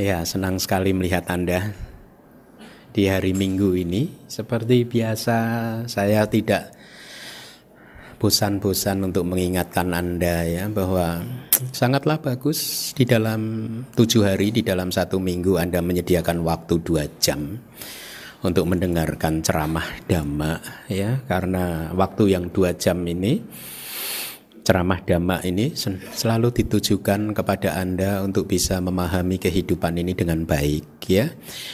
Ya, senang sekali melihat Anda di hari Minggu ini. Seperti biasa, saya tidak bosan-bosan untuk mengingatkan Anda ya bahwa sangatlah bagus di dalam tujuh hari di dalam satu minggu Anda menyediakan waktu dua jam untuk mendengarkan ceramah dhamma ya karena waktu yang dua jam ini ceramah dhamma ini selalu ditujukan kepada Anda untuk bisa memahami kehidupan ini dengan baik ya.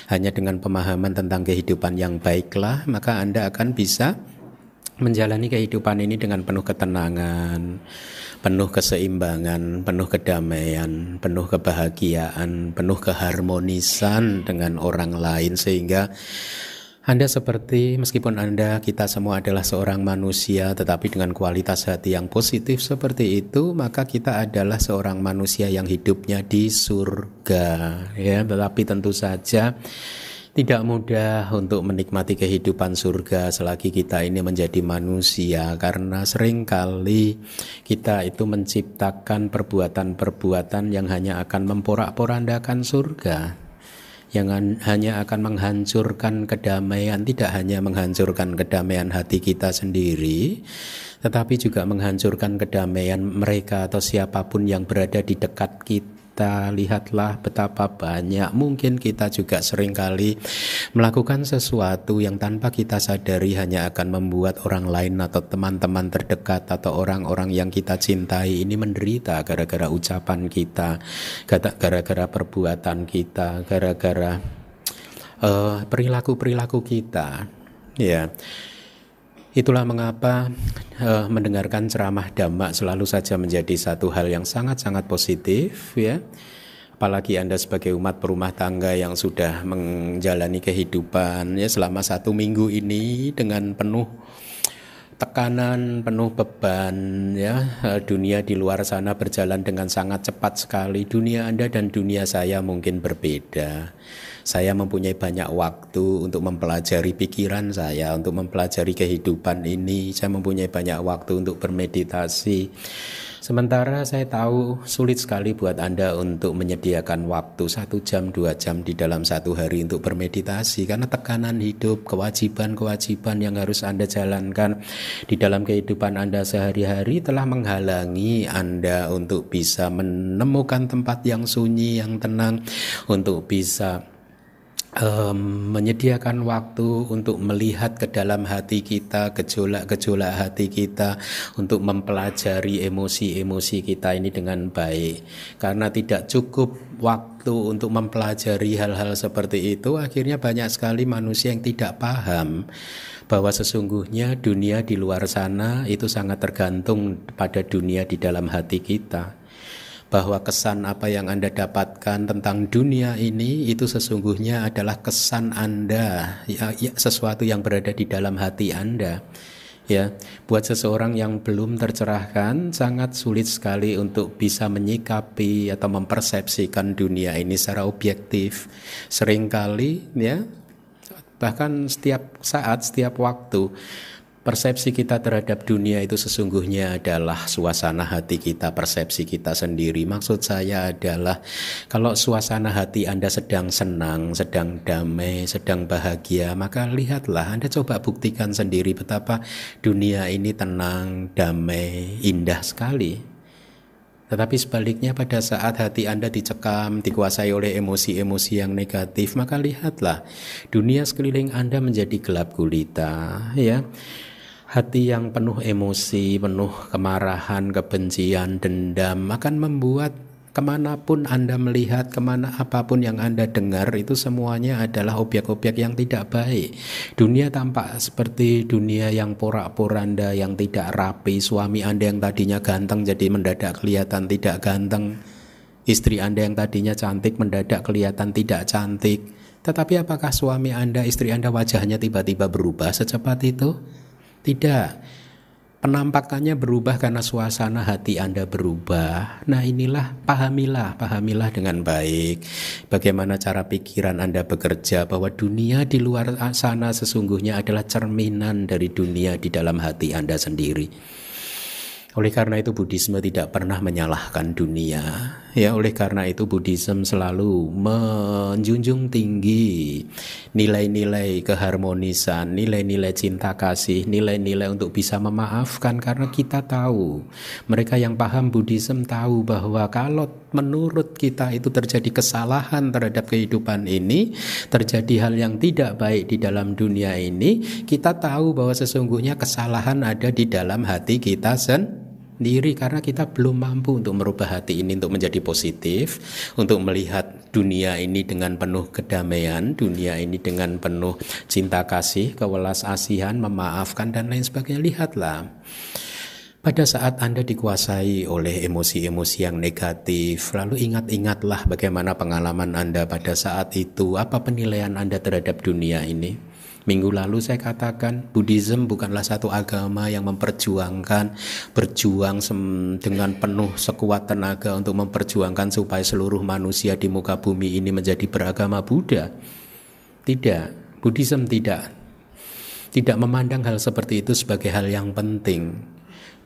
Hanya dengan pemahaman tentang kehidupan yang baiklah maka Anda akan bisa menjalani kehidupan ini dengan penuh ketenangan, penuh keseimbangan, penuh kedamaian, penuh kebahagiaan, penuh keharmonisan dengan orang lain sehingga anda seperti meskipun Anda kita semua adalah seorang manusia tetapi dengan kualitas hati yang positif seperti itu maka kita adalah seorang manusia yang hidupnya di surga ya. Tetapi tentu saja tidak mudah untuk menikmati kehidupan surga selagi kita ini menjadi manusia karena sering kali kita itu menciptakan perbuatan-perbuatan yang hanya akan memporak-porandakan surga yang hanya akan menghancurkan kedamaian, tidak hanya menghancurkan kedamaian hati kita sendiri, tetapi juga menghancurkan kedamaian mereka atau siapa pun yang berada di dekat kita kita lihatlah betapa banyak mungkin kita juga sering kali melakukan sesuatu yang tanpa kita sadari hanya akan membuat orang lain atau teman-teman terdekat atau orang-orang yang kita cintai ini menderita gara-gara ucapan kita, gara-gara perbuatan kita, gara-gara uh, perilaku-perilaku kita. Ya. Itulah mengapa uh, mendengarkan ceramah dhamma selalu saja menjadi satu hal yang sangat-sangat positif ya. Apalagi Anda sebagai umat perumah tangga yang sudah menjalani kehidupan ya selama satu minggu ini dengan penuh tekanan, penuh beban ya. Eh, dunia di luar sana berjalan dengan sangat cepat sekali. Dunia Anda dan dunia saya mungkin berbeda. Saya mempunyai banyak waktu untuk mempelajari pikiran saya, untuk mempelajari kehidupan ini. Saya mempunyai banyak waktu untuk bermeditasi. Sementara saya tahu sulit sekali buat Anda untuk menyediakan waktu satu jam, dua jam di dalam satu hari untuk bermeditasi karena tekanan hidup, kewajiban-kewajiban yang harus Anda jalankan di dalam kehidupan Anda sehari-hari telah menghalangi Anda untuk bisa menemukan tempat yang sunyi, yang tenang, untuk bisa um, menyediakan waktu untuk melihat ke dalam hati kita, gejolak-gejolak hati kita, untuk mempelajari emosi-emosi kita ini dengan baik. Karena tidak cukup waktu untuk mempelajari hal-hal seperti itu, akhirnya banyak sekali manusia yang tidak paham bahwa sesungguhnya dunia di luar sana itu sangat tergantung pada dunia di dalam hati kita bahwa kesan apa yang Anda dapatkan tentang dunia ini itu sesungguhnya adalah kesan Anda, ya, ya, sesuatu yang berada di dalam hati Anda. Ya, buat seseorang yang belum tercerahkan sangat sulit sekali untuk bisa menyikapi atau mempersepsikan dunia ini secara objektif. Seringkali ya bahkan setiap saat, setiap waktu Persepsi kita terhadap dunia itu sesungguhnya adalah suasana hati kita, persepsi kita sendiri. Maksud saya adalah kalau suasana hati Anda sedang senang, sedang damai, sedang bahagia, maka lihatlah Anda coba buktikan sendiri betapa dunia ini tenang, damai, indah sekali. Tetapi sebaliknya pada saat hati Anda dicekam, dikuasai oleh emosi-emosi yang negatif, maka lihatlah dunia sekeliling Anda menjadi gelap gulita, ya hati yang penuh emosi, penuh kemarahan, kebencian, dendam akan membuat ke mana pun Anda melihat, ke mana apa pun yang Anda dengar itu semuanya adalah objek-objek yang tidak baik. Dunia tampak seperti dunia yang porak-poranda, yang tidak rapi. Suami Anda yang tadinya ganteng jadi mendadak kelihatan tidak ganteng. Istri Anda yang tadinya cantik mendadak kelihatan tidak cantik. Tetapi apakah suami Anda, istri Anda wajahnya tiba-tiba berubah secepat itu? Tidak. Penampakannya berubah karena suasana hati Anda berubah. Nah, inilah pahamilah, pahamilah dengan baik bagaimana cara pikiran Anda bekerja bahwa dunia di luar sana sesungguhnya adalah cerminan dari dunia di dalam hati Anda sendiri. Oleh karena itu Buddhisme tidak pernah menyalahkan dunia, Ya, oleh karena itu Buddhism selalu menjunjung tinggi nilai-nilai keharmonisan, nilai-nilai cinta kasih, nilai-nilai untuk bisa memaafkan karena kita tahu mereka yang paham Buddhism tahu bahwa kalau menurut kita itu terjadi kesalahan terhadap kehidupan ini, terjadi hal yang tidak baik di dalam dunia ini, kita tahu bahwa sesungguhnya kesalahan ada di dalam hati kita sendiri diri karena kita belum mampu untuk merubah hati ini untuk menjadi positif, untuk melihat dunia ini dengan penuh kedamaian, dunia ini dengan penuh cinta kasih, kewelas asihan, memaafkan dan lain sebagainya. Lihatlah. Pada saat Anda dikuasai oleh emosi-emosi yang negatif, lalu ingat-ingatlah bagaimana pengalaman Anda pada saat itu, apa penilaian Anda terhadap dunia ini. Minggu lalu saya katakan Buddhism bukanlah satu agama yang memperjuangkan berjuang dengan penuh sekuat tenaga untuk memperjuangkan supaya seluruh manusia di muka bumi ini menjadi beragama Buddha. Tidak, Buddhism tidak tidak memandang hal seperti itu sebagai hal yang penting.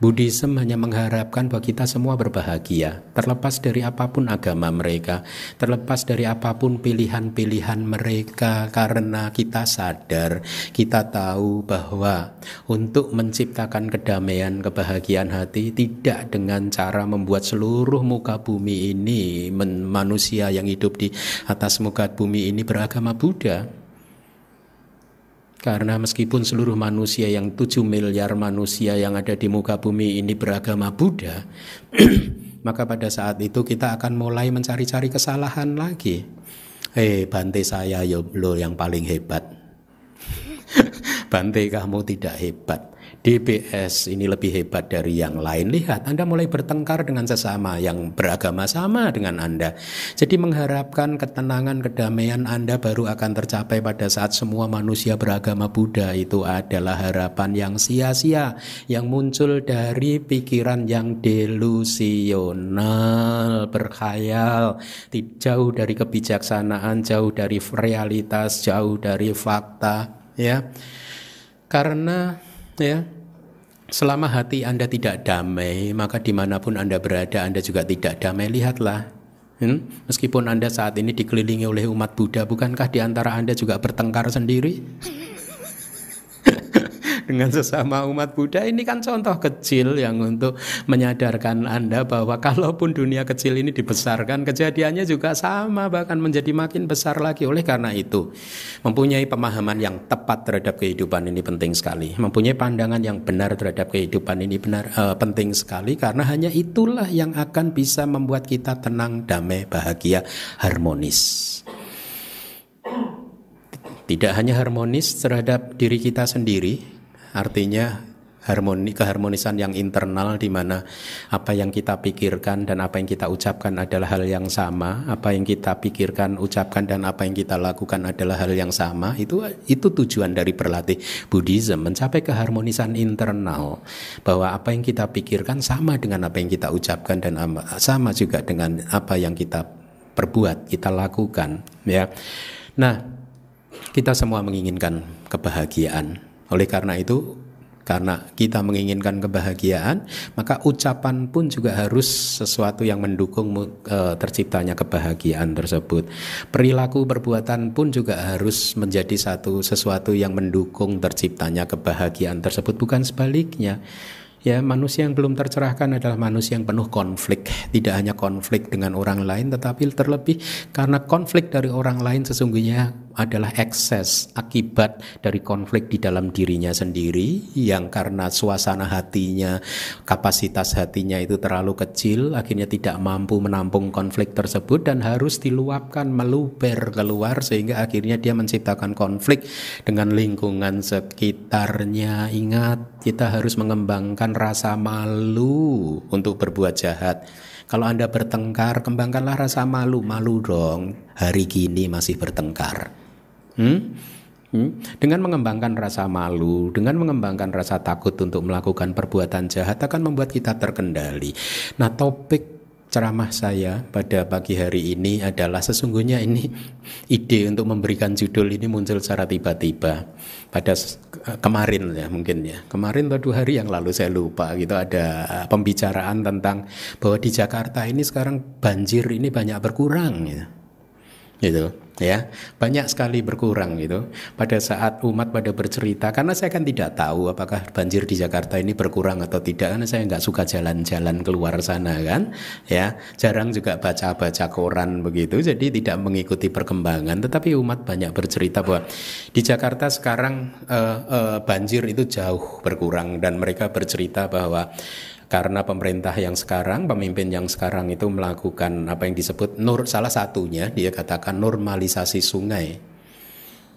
Buddhism hanya mengharapkan bahwa kita semua berbahagia, terlepas dari apa pun agama mereka, terlepas dari apa pun pilihan-pilihan mereka, karena kita sadar, kita tahu bahwa untuk menciptakan kedamaian, kebahagiaan hati tidak dengan cara membuat seluruh muka bumi ini, manusia yang hidup di atas muka bumi ini beragama Buddha. Karena meskipun seluruh manusia yang 7 miliar manusia yang ada di muka bumi ini beragama Buddha, maka pada saat itu kita akan mulai mencari-cari kesalahan lagi. Eh, Bante saya lo yang paling hebat. Bante kamu tidak hebat. DBS ini lebih hebat dari yang lain. Lihat, Anda mulai bertengkar dengan sesama yang beragama sama dengan Anda. Jadi mengharapkan ketenangan, kedamaian Anda baru akan tercapai pada saat semua manusia beragama Buddha itu adalah harapan yang sia-sia yang muncul dari pikiran yang delusional, berkhayal, jauh dari kebijaksanaan, jauh dari realitas, jauh dari fakta, ya. Karena ya selama hati anda tidak damai maka di mana pun anda berada anda juga tidak damai lihatlah hmm? meskipun anda saat ini dikelilingi oleh umat Buddha bukankah di antara anda juga bertengkar sendiri dengan sesama umat Buddha. Ini kan contoh kecil yang untuk menyadarkan Anda bahwa kalaupun dunia kecil ini dibesarkan kejadiannya juga sama bahkan menjadi makin besar lagi. Oleh karena itu mempunyai pemahaman yang tepat terhadap kehidupan ini penting sekali. Mempunyai pandangan yang benar terhadap kehidupan ini benar uh, penting sekali. Karena hanya itulah yang akan bisa membuat kita tenang damai bahagia harmonis. Tidak hanya harmonis terhadap diri kita sendiri, Artinya harmoni keharmonisan yang internal di mana apa yang kita pikirkan dan apa yang kita ucapkan adalah hal yang sama, apa yang kita pikirkan, ucapkan dan apa yang kita lakukan adalah hal yang sama. Itu itu tujuan dari berlatih Buddhism mencapai keharmonisan internal bahwa apa yang kita pikirkan sama dengan apa yang kita ucapkan dan sama juga dengan apa yang kita perbuat, kita lakukan, ya. Nah, kita semua menginginkan kebahagiaan oleh karena itu, karena kita menginginkan kebahagiaan, maka ucapan pun juga harus sesuatu yang mendukung e, terciptanya kebahagiaan tersebut. Perilaku perbuatan pun juga harus menjadi satu sesuatu yang mendukung terciptanya kebahagiaan tersebut, bukan sebaliknya. Ya, manusia yang belum tercerahkan adalah manusia yang penuh konflik. Tidak hanya konflik dengan orang lain, tetapi terlebih karena konflik dari orang lain sesungguhnya adalah ekses akibat dari konflik di dalam dirinya sendiri yang karena suasana hatinya, kapasitas hatinya itu terlalu kecil, akhirnya tidak mampu menampung konflik tersebut dan harus diluapkan, meluber keluar sehingga akhirnya dia menciptakan konflik dengan lingkungan sekitarnya. Ingat, kita harus mengembangkan rasa malu untuk berbuat jahat. Kalau Anda bertengkar, kembangkanlah rasa malu. Malu dong, hari gini masih bertengkar. Hmm? Hmm? Dengan mengembangkan rasa malu, dengan mengembangkan rasa takut untuk melakukan perbuatan jahat akan membuat kita terkendali. Nah, topik ceramah saya pada pagi hari ini adalah sesungguhnya ini ide untuk memberikan judul ini muncul secara tiba-tiba pada kemarin ya mungkin ya kemarin atau dua hari yang lalu saya lupa gitu ada pembicaraan tentang bahwa di Jakarta ini sekarang banjir ini banyak berkurang gitu gitu ya. Banyak sekali berkurang gitu. Pada saat umat pada bercerita karena saya kan tidak tahu apakah banjir di Jakarta ini berkurang atau tidak karena saya nggak suka jalan-jalan keluar sana kan ya. Jarang juga baca-baca koran begitu jadi tidak mengikuti perkembangan. Tetapi umat banyak bercerita bahwa di Jakarta sekarang uh, uh, banjir itu jauh berkurang dan mereka bercerita bahwa karena pemerintah yang sekarang, pemimpin yang sekarang itu melakukan apa yang disebut nur salah satunya dia katakan normalisasi sungai.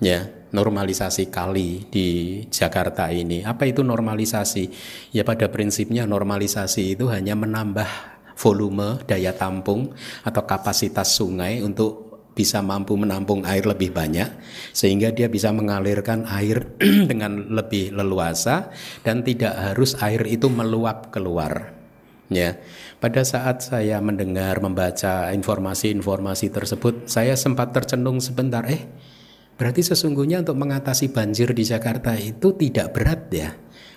Ya, normalisasi kali di Jakarta ini. Apa itu normalisasi? Ya pada prinsipnya normalisasi itu hanya menambah volume daya tampung atau kapasitas sungai untuk bisa mampu menampung air lebih banyak sehingga dia bisa mengalirkan air dengan lebih leluasa dan tidak harus air itu meluap keluar ya. Pada saat saya mendengar membaca informasi-informasi tersebut saya sempat tercenung sebentar eh berarti sesungguhnya untuk mengatasi banjir di Jakarta itu tidak berat ya?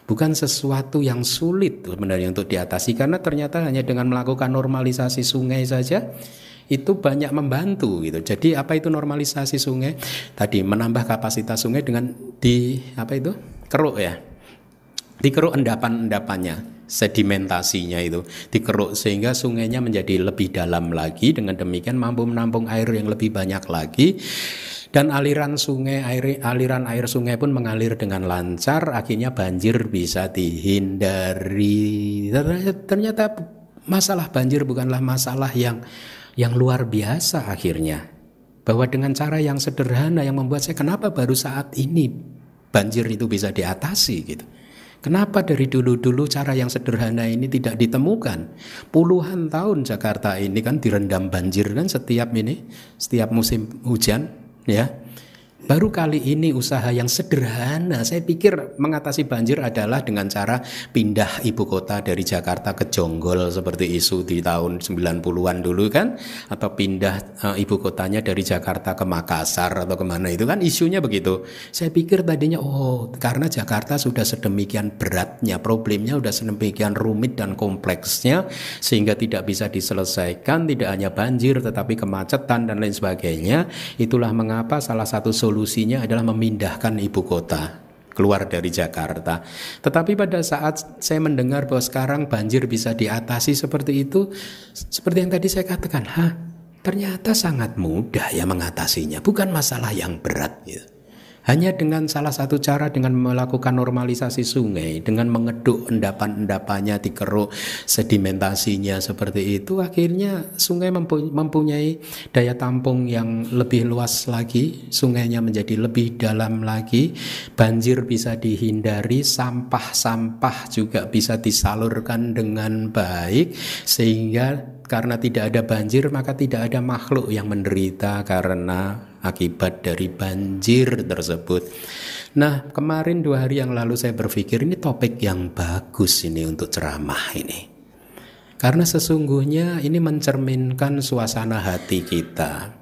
Bukan sesuatu yang sulit sebenarnya untuk diatasi karena ternyata hanya dengan melakukan normalisasi sungai saja itu banyak membantu gitu. Jadi apa itu normalisasi sungai? Tadi menambah kapasitas sungai dengan di apa itu? keruk ya. Dikeruk endapan-endapannya, sedimentasinya itu dikeruk sehingga sungainya menjadi lebih dalam lagi dengan demikian mampu menampung air yang lebih banyak lagi dan aliran sungai air aliran air sungai pun mengalir dengan lancar akhirnya banjir bisa dihindari ternyata masalah banjir bukanlah masalah yang yang luar biasa akhirnya. Bahwa dengan cara yang sederhana yang membuat saya kenapa baru saat ini banjir itu bisa diatasi gitu. Kenapa dari dulu-dulu cara yang sederhana ini tidak ditemukan? Puluhan tahun Jakarta ini kan direndam banjir kan setiap ini, setiap musim hujan ya. Baru kali ini usaha yang sederhana, saya pikir mengatasi banjir adalah dengan cara pindah ibu kota dari Jakarta ke Jonggol seperti isu di tahun 90-an dulu kan atau pindah uh, ibu kotanya dari Jakarta ke Makassar atau ke mana itu kan isunya begitu. Saya pikir tadinya oh karena Jakarta sudah sedemikian beratnya problemnya sudah sedemikian rumit dan kompleksnya sehingga tidak bisa diselesaikan tidak hanya banjir tetapi kemacetan dan lain sebagainya. Itulah mengapa salah satu solusi solusinya adalah memindahkan ibu kota keluar dari Jakarta. Tetapi pada saat saya mendengar bahwa sekarang banjir bisa diatasi seperti itu, seperti yang tadi saya katakan, ha, ternyata sangat mudah ya mengatasinya, bukan masalah yang berat gitu. Hanya dengan salah satu cara dengan melakukan normalisasi sungai, dengan mengeduk endapan-endapannya, dikeruk sedimentasinya seperti itu, akhirnya sungai mempunyai daya tampung yang lebih luas lagi, sungainya menjadi lebih dalam lagi, banjir bisa dihindari, sampah-sampah juga bisa disalurkan dengan baik, sehingga karena tidak ada banjir maka tidak ada makhluk yang menderita karena akibat dari banjir tersebut. Nah kemarin dua hari yang lalu saya berpikir ini topik yang bagus ini untuk ceramah ini. Karena sesungguhnya ini mencerminkan suasana hati kita.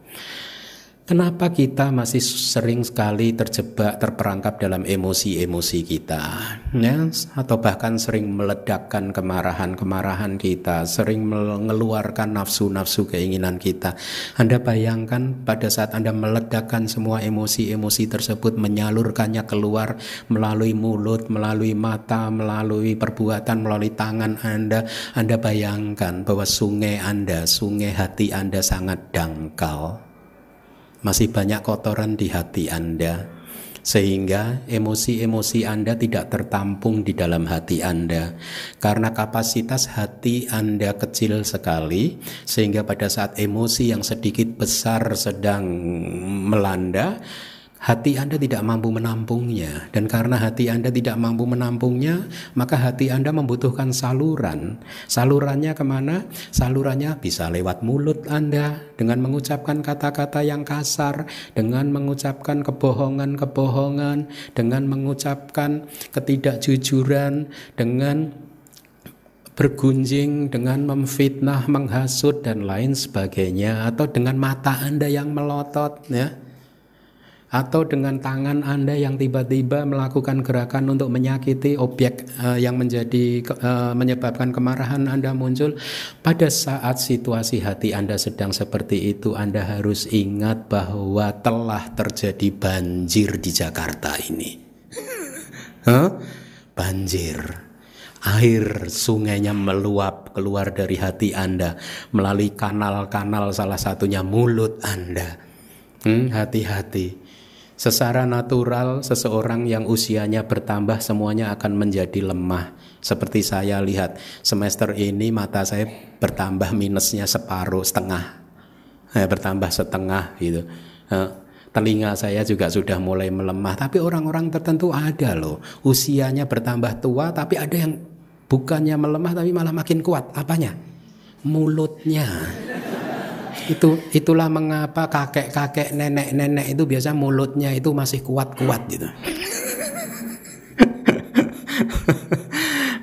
Kenapa kita masih sering sekali terjebak, terperangkap dalam emosi-emosi kita, ya? Atau bahkan sering meledakkan kemarahan-kemarahan kita, sering mengeluarkan nafsu-nafsu keinginan kita. Anda bayangkan pada saat Anda meledakkan semua emosi-emosi tersebut, menyalurkannya keluar melalui mulut, melalui mata, melalui perbuatan, melalui tangan Anda. Anda bayangkan bahwa sungai Anda, sungai hati Anda sangat dangkal masih banyak kotoran di hati Anda, sehingga emosi-emosi Anda tidak tertampung di dalam hati Anda, karena kapasitas hati Anda kecil sekali, sehingga pada saat emosi yang sedikit besar sedang melanda, hati Anda tidak mampu menampungnya. Dan karena hati Anda tidak mampu menampungnya maka hati Anda membutuhkan saluran. Salurannya ke mana? salurannya bisa lewat mulut Anda dengan mengucapkan kata-kata yang kasar dengan mengucapkan kebohongan-kebohongan dengan mengucapkan ketidakjujuran dengan bergunjing dengan memfitnah, menghasut dan lain sebagainya atau dengan mata Anda yang melotot ya atau dengan tangan Anda yang tiba-tiba melakukan gerakan untuk menyakiti objek uh, yang menjadi uh, menyebabkan kemarahan Anda muncul pada saat situasi hati Anda sedang seperti itu Anda harus ingat bahwa telah terjadi banjir di Jakarta ini huh? banjir air sungainya meluap keluar dari hati Anda melalui kanal-kanal salah satunya mulut Anda. Hmm, hati-hati. Secara natural, seseorang yang usianya bertambah semuanya akan menjadi lemah. Seperti saya lihat semester ini mata saya bertambah minusnya separuh setengah, eh, bertambah setengah gitu. Eh, telinga saya juga sudah mulai melemah. Tapi orang-orang tertentu ada loh, usianya bertambah tua, tapi ada yang bukannya melemah tapi malah makin kuat. Apanya? Mulutnya. Itu itulah mengapa kakek-kakek, nenek-nenek itu biasa mulutnya itu masih kuat-kuat gitu.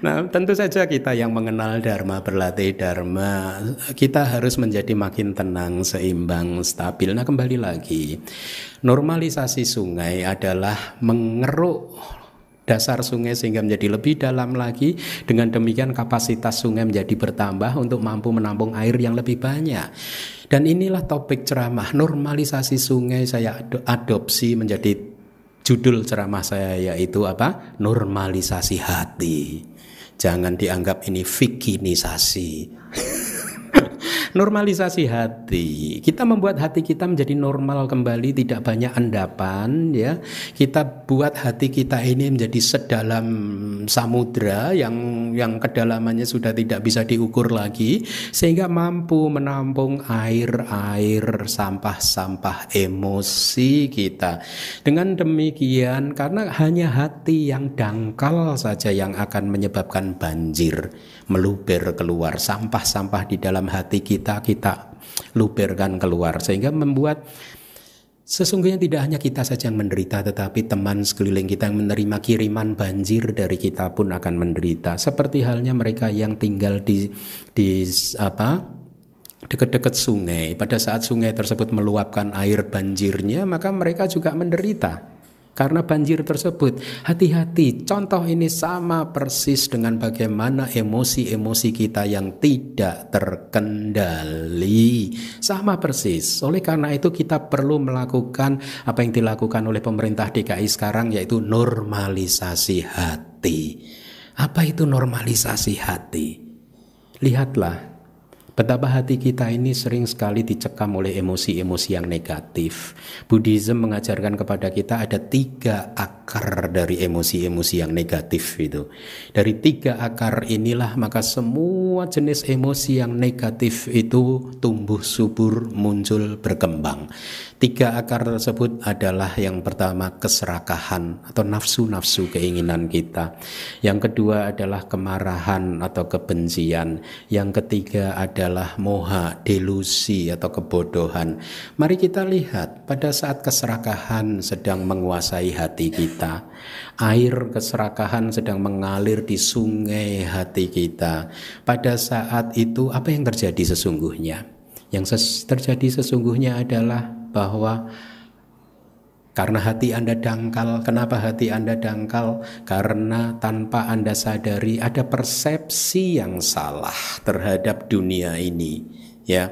Nah, tentu saja kita yang mengenal Dharma, berlatih Dharma, kita harus menjadi makin tenang, seimbang, stabil. Nah, kembali lagi, normalisasi sungai adalah mengeruk dasar sungai sehingga menjadi lebih dalam lagi. Dengan demikian kapasitas sungai menjadi bertambah untuk mampu menampung air yang lebih banyak. Dan inilah topik ceramah normalisasi sungai saya adopsi menjadi judul ceramah saya yaitu apa? Normalisasi hati. Jangan dianggap ini fikinisasi. Normalisasi hati. Kita membuat hati kita menjadi normal kembali, tidak banyak endapan ya. Kita buat hati kita ini menjadi sedalam samudra yang yang kedalamannya sudah tidak bisa diukur lagi sehingga mampu menampung air-air sampah-sampah emosi kita. Dengan demikian karena hanya hati yang dangkal saja yang akan menyebabkan banjir meluber keluar. Sampah-sampah di dalam hati kita kita luberkan keluar. Sehingga membuat Sesungguhnya tidak hanya kita saja yang menderita tetapi teman sekeliling kita yang menerima kiriman banjir dari kita pun akan menderita. Seperti halnya mereka yang tinggal di di apa dekat-dekat sungai. Pada saat sungai tersebut meluapkan air banjirnya maka mereka juga menderita karena banjir tersebut. Hati-hati, contoh ini sama persis dengan bagaimana emosi-emosi kita yang tidak terkendali. Sama persis. Oleh karena itu kita perlu melakukan apa yang dilakukan oleh pemerintah DKI sekarang yaitu normalisasi hati. Apa itu normalisasi hati? Lihatlah Betapa hati kita ini sering sekali dicekam oleh emosi-emosi yang negatif. Buddhism mengajarkan kepada kita ada tiga akar dari emosi-emosi yang negatif itu. Dari tiga akar inilah maka semua jenis emosi yang negatif itu tumbuh subur, muncul, berkembang. Tiga akar tersebut adalah yang pertama keserakahan atau nafsu-nafsu keinginan kita. Yang kedua adalah kemarahan atau kebencian. Yang ketiga adalah moha, delusi atau kebodohan. Mari kita lihat pada saat keserakahan sedang menguasai hati kita. Air keserakahan sedang mengalir di sungai hati kita. Pada saat itu apa yang terjadi sesungguhnya? Yang ses terjadi sesungguhnya adalah bahwa karena hati Anda dangkal, kenapa hati Anda dangkal? Karena tanpa Anda sadari ada persepsi yang salah terhadap dunia ini, ya.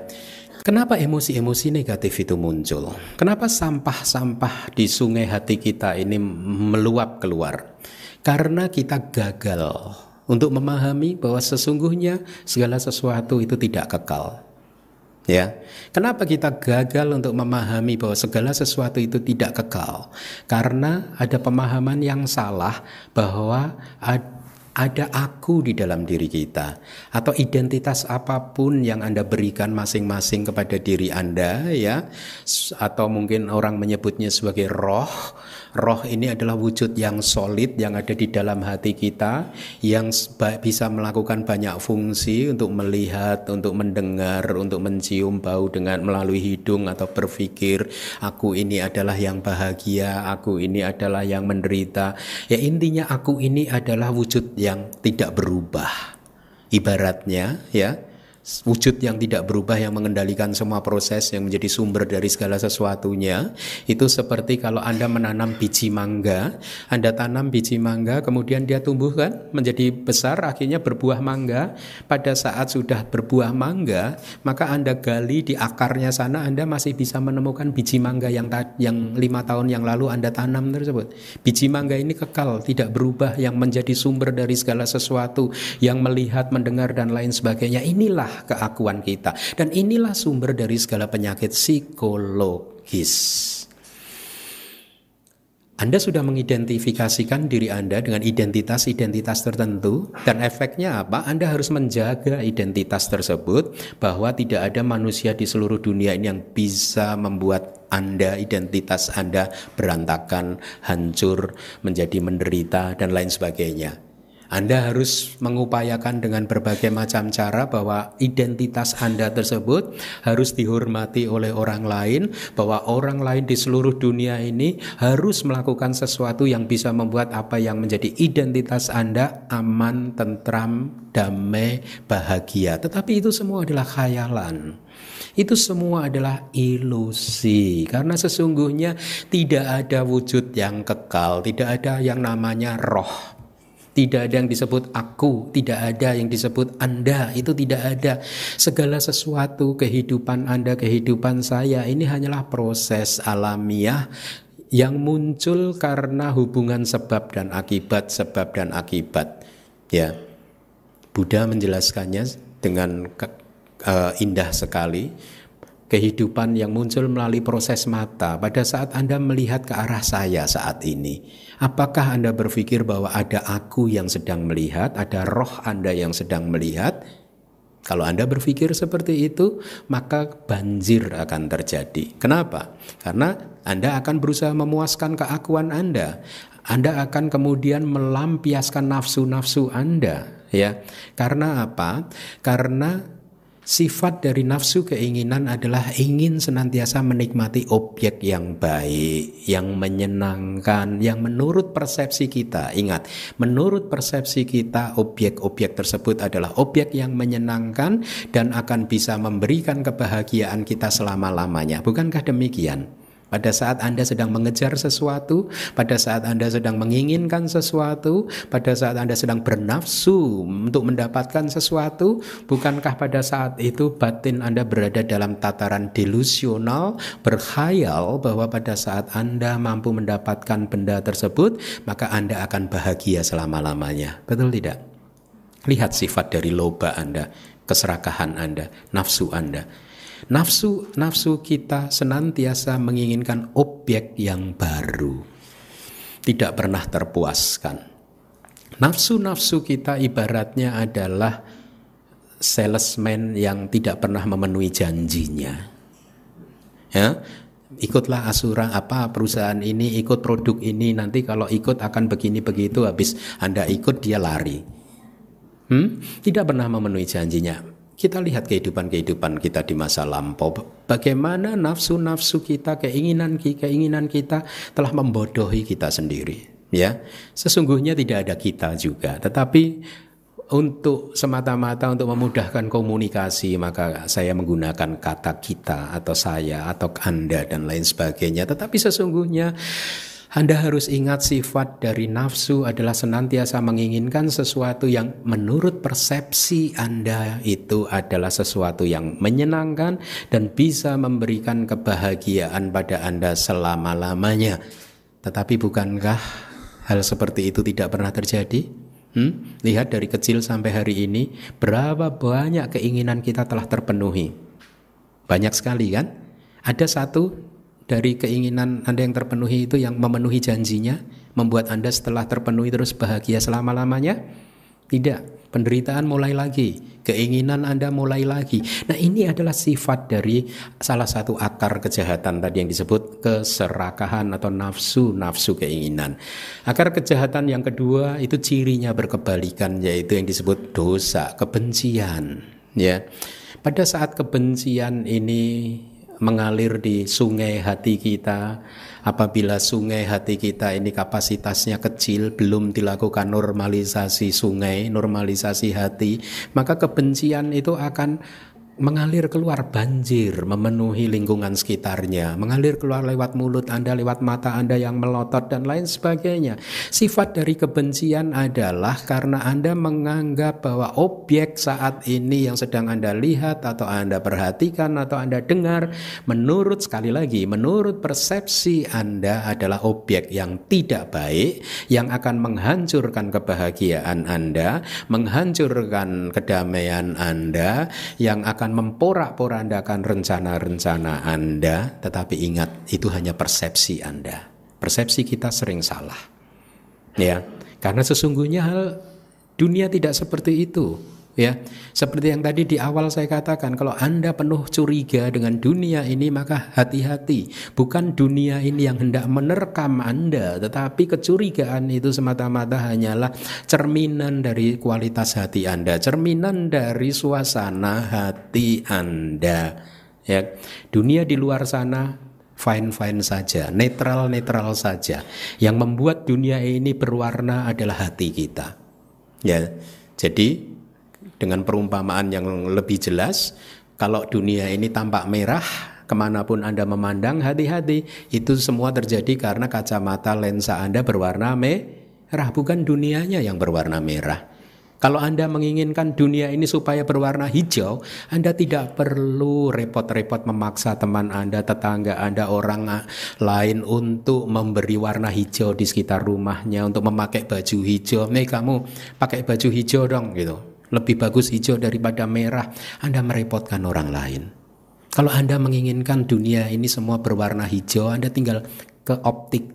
Kenapa emosi-emosi negatif itu muncul? Kenapa sampah-sampah di sungai hati kita ini meluap keluar? Karena kita gagal untuk memahami bahwa sesungguhnya segala sesuatu itu tidak kekal. Ya, kenapa kita gagal untuk memahami bahwa segala sesuatu itu tidak kekal? Karena ada pemahaman yang salah bahwa ada aku di dalam diri kita atau identitas apa pun yang Anda berikan masing-masing kepada diri Anda ya atau mungkin orang menyebutnya sebagai roh Roh ini adalah wujud yang solid yang ada di dalam hati kita yang bisa melakukan banyak fungsi untuk melihat, untuk mendengar, untuk mencium bau dengan melalui hidung atau berpikir aku ini adalah yang bahagia, aku ini adalah yang menderita. Ya intinya aku ini adalah wujud yang tidak berubah Ibaratnya ya, wujud yang tidak berubah yang mengendalikan semua proses yang menjadi sumber dari segala sesuatunya itu seperti kalau Anda menanam biji mangga Anda tanam biji mangga kemudian dia tumbuh kan menjadi besar akhirnya berbuah mangga. Pada saat sudah berbuah mangga maka Anda gali di akarnya sana Anda masih bisa menemukan biji mangga yang yang lima tahun yang lalu Anda tanam tersebut. Biji mangga ini kekal tidak berubah yang menjadi sumber dari segala sesuatu yang melihat mendengar dan lain sebagainya. Inilah keakuan kita. Dan inilah sumber dari segala penyakit psikologis. Anda sudah mengidentifikasikan diri Anda dengan identitas-identitas tertentu dan efeknya apa? Anda harus menjaga identitas tersebut bahwa tidak ada manusia di seluruh dunia ini yang bisa membuat Anda, identitas Anda berantakan, hancur, menjadi menderita dan lain sebagainya. Anda harus mengupayakan dengan berbagai macam cara bahwa identitas Anda tersebut harus dihormati oleh orang lain, bahwa orang lain di seluruh dunia ini harus melakukan sesuatu yang bisa membuat apa yang menjadi identitas Anda aman, tentram, damai, bahagia. Tetapi itu semua adalah khayalan. Itu semua adalah ilusi karena sesungguhnya tidak ada wujud yang kekal, tidak ada yang namanya roh. Tidak ada yang disebut aku, tidak ada yang disebut Anda, itu tidak ada. Segala sesuatu kehidupan Anda, kehidupan saya ini hanyalah proses alamiah yang muncul karena hubungan sebab dan akibat, sebab dan akibat. Ya. Buddha menjelaskannya dengan uh, indah sekali kehidupan yang muncul melalui proses mata pada saat Anda melihat ke arah saya saat ini. Apakah Anda berpikir bahwa ada aku yang sedang melihat, ada roh Anda yang sedang melihat? Kalau Anda berpikir seperti itu, maka banjir akan terjadi. Kenapa? Karena Anda akan berusaha memuaskan keakuan Anda. Anda akan kemudian melampiaskan nafsu-nafsu Anda, ya. Karena apa? Karena Sifat dari nafsu keinginan adalah ingin senantiasa menikmati objek yang baik, yang menyenangkan, yang menurut persepsi kita. Ingat, menurut persepsi kita objek-objek tersebut adalah objek yang menyenangkan dan akan bisa memberikan kebahagiaan kita selama-lamanya. Bukankah demikian? Pada saat Anda sedang mengejar sesuatu, pada saat Anda sedang menginginkan sesuatu, pada saat Anda sedang bernafsu untuk mendapatkan sesuatu, bukankah pada saat itu batin Anda berada dalam tataran delusional, berkhayal bahwa pada saat Anda mampu mendapatkan benda tersebut, maka Anda akan bahagia selama-lamanya. Betul tidak? Lihat sifat dari loba Anda, keserakahan Anda, nafsu Anda. Nafsu nafsu kita senantiasa menginginkan objek yang baru. Tidak pernah terpuaskan. Nafsu-nafsu kita ibaratnya adalah salesman yang tidak pernah memenuhi janjinya. Ya, ikutlah asuran apa perusahaan ini, ikut produk ini, nanti kalau ikut akan begini begitu, habis Anda ikut dia lari. Hmm? Tidak pernah memenuhi janjinya. Kita lihat kehidupan-kehidupan kita di masa lampau. Bagaimana nafsu-nafsu kita, keinginan-keinginan kita telah membodohi kita sendiri. Ya, sesungguhnya tidak ada kita juga, tetapi untuk semata-mata untuk memudahkan komunikasi maka saya menggunakan kata kita atau saya atau Anda dan lain sebagainya. Tetapi sesungguhnya anda harus ingat sifat dari nafsu adalah senantiasa menginginkan sesuatu yang menurut persepsi Anda itu adalah sesuatu yang menyenangkan dan bisa memberikan kebahagiaan pada Anda selama-lamanya. Tetapi bukankah hal seperti itu tidak pernah terjadi? Hmm? Lihat dari kecil sampai hari ini, berapa banyak keinginan kita telah terpenuhi. Banyak sekali kan? Ada satu dari keinginan Anda yang terpenuhi itu yang memenuhi janjinya, membuat Anda setelah terpenuhi terus bahagia selama-lamanya? Tidak, penderitaan mulai lagi, keinginan Anda mulai lagi. Nah, ini adalah sifat dari salah satu akar kejahatan tadi yang disebut keserakahan atau nafsu-nafsu keinginan. Akar kejahatan yang kedua itu cirinya berkebalikan yaitu yang disebut dosa, kebencian, ya. Pada saat kebencian ini mengalir di sungai hati kita, apabila sungai hati kita ini kapasitasnya kecil, belum dilakukan normalisasi sungai, normalisasi hati, maka kebencian itu akan mengalir keluar banjir memenuhi lingkungan sekitarnya, mengalir keluar lewat mulut Anda, lewat mata Anda yang melotot dan lain sebagainya. Sifat dari kebencian adalah karena Anda menganggap bahwa objek saat ini yang sedang Anda lihat atau Anda perhatikan atau Anda dengar menurut sekali lagi menurut persepsi Anda adalah objek yang tidak baik yang akan menghancurkan kebahagiaan Anda, menghancurkan kedamaian Anda yang akan akan memporak-porandakan rencana-rencana Anda, tetapi ingat itu hanya persepsi Anda. Persepsi kita sering salah. Ya, karena sesungguhnya hal dunia tidak seperti itu ya seperti yang tadi di awal saya katakan kalau Anda penuh curiga dengan dunia ini maka hati-hati bukan dunia ini yang hendak menerkam Anda tetapi kecurigaan itu semata-mata hanyalah cerminan dari kualitas hati Anda cerminan dari suasana hati Anda ya dunia di luar sana fine-fine saja, netral-netral saja. Yang membuat dunia ini berwarna adalah hati kita. Ya. Jadi dengan perumpamaan yang lebih jelas, kalau dunia ini tampak merah, ke mana pun Anda memandang, hati-hati. Itu semua terjadi karena kacamata lensa Anda berwarna merah, bukan dunianya yang berwarna merah. Kalau Anda menginginkan dunia ini supaya berwarna hijau, Anda tidak perlu repot-repot memaksa teman Anda, tetangga Anda, orang lain untuk memberi warna hijau di sekitar rumahnya, untuk memakai baju hijau. Nih kamu pakai baju hijau dong gitu lebih bagus hijau daripada merah, Anda merepotkan orang lain. Kalau Anda menginginkan dunia ini semua berwarna hijau, Anda tinggal ke optik.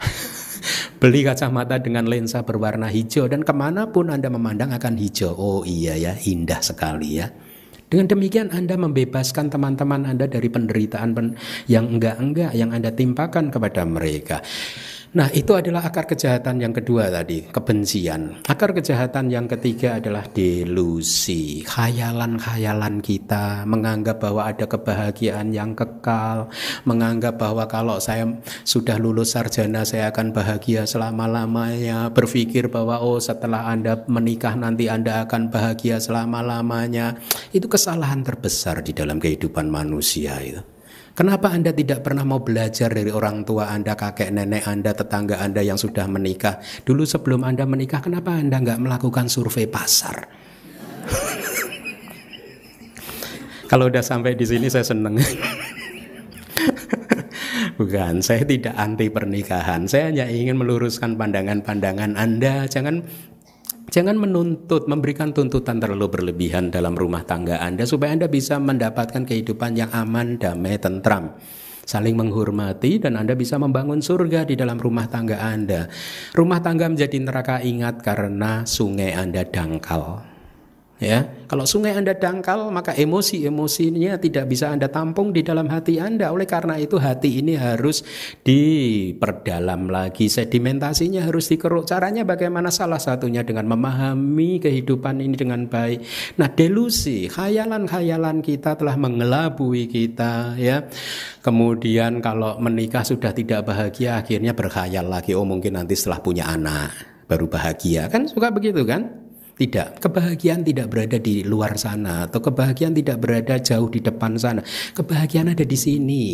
Beli kacamata dengan lensa berwarna hijau dan ke mana pun Anda memandang akan hijau. Oh iya ya, indah sekali ya. Dengan demikian Anda membebaskan teman-teman Anda dari penderitaan yang enggak-enggak yang Anda timpakan kepada mereka. Nah, itu adalah akar kejahatan yang kedua tadi, kebencian. Akar kejahatan yang ketiga adalah delusi, khayalan-khayalan kita menganggap bahwa ada kebahagiaan yang kekal, menganggap bahwa kalau saya sudah lulus sarjana saya akan bahagia selama-lamanya, berpikir bahwa oh setelah Anda menikah nanti Anda akan bahagia selama-lamanya. Itu kesalahan terbesar di dalam kehidupan manusia itu. Kenapa Anda tidak pernah mau belajar dari orang tua Anda, kakek nenek Anda, tetangga Anda yang sudah menikah? Dulu sebelum Anda menikah, kenapa Anda nggak melakukan survei pasar? Kalau udah sampai di sini saya seneng. Bukan, saya tidak anti pernikahan. Saya hanya ingin meluruskan pandangan-pandangan Anda. Jangan Jangan menuntut, memberikan tuntutan terlalu berlebihan dalam rumah tangga Anda supaya Anda bisa mendapatkan kehidupan yang aman, damai, tentram saling menghormati dan Anda bisa membangun surga di dalam rumah tangga Anda. Rumah tangga menjadi neraka ingat karena sungai Anda dangkal. Ya, kalau sungai Anda dangkal, maka emosi-emosinya tidak bisa Anda tampung di dalam hati Anda. Oleh karena itu hati ini harus diperdalam lagi, sedimentasinya harus dikeruk. Caranya bagaimana? Salah satunya dengan memahami kehidupan ini dengan baik. Nah, delusi, khayalan-khayalan kita telah mengelabui kita, ya. Kemudian kalau menikah sudah tidak bahagia, akhirnya berkhayal lagi, oh mungkin nanti setelah punya anak baru bahagia. Kan suka begitu kan? Tidak, kebahagiaan tidak berada di luar sana atau kebahagiaan tidak berada jauh di depan sana. Kebahagiaan ada di sini.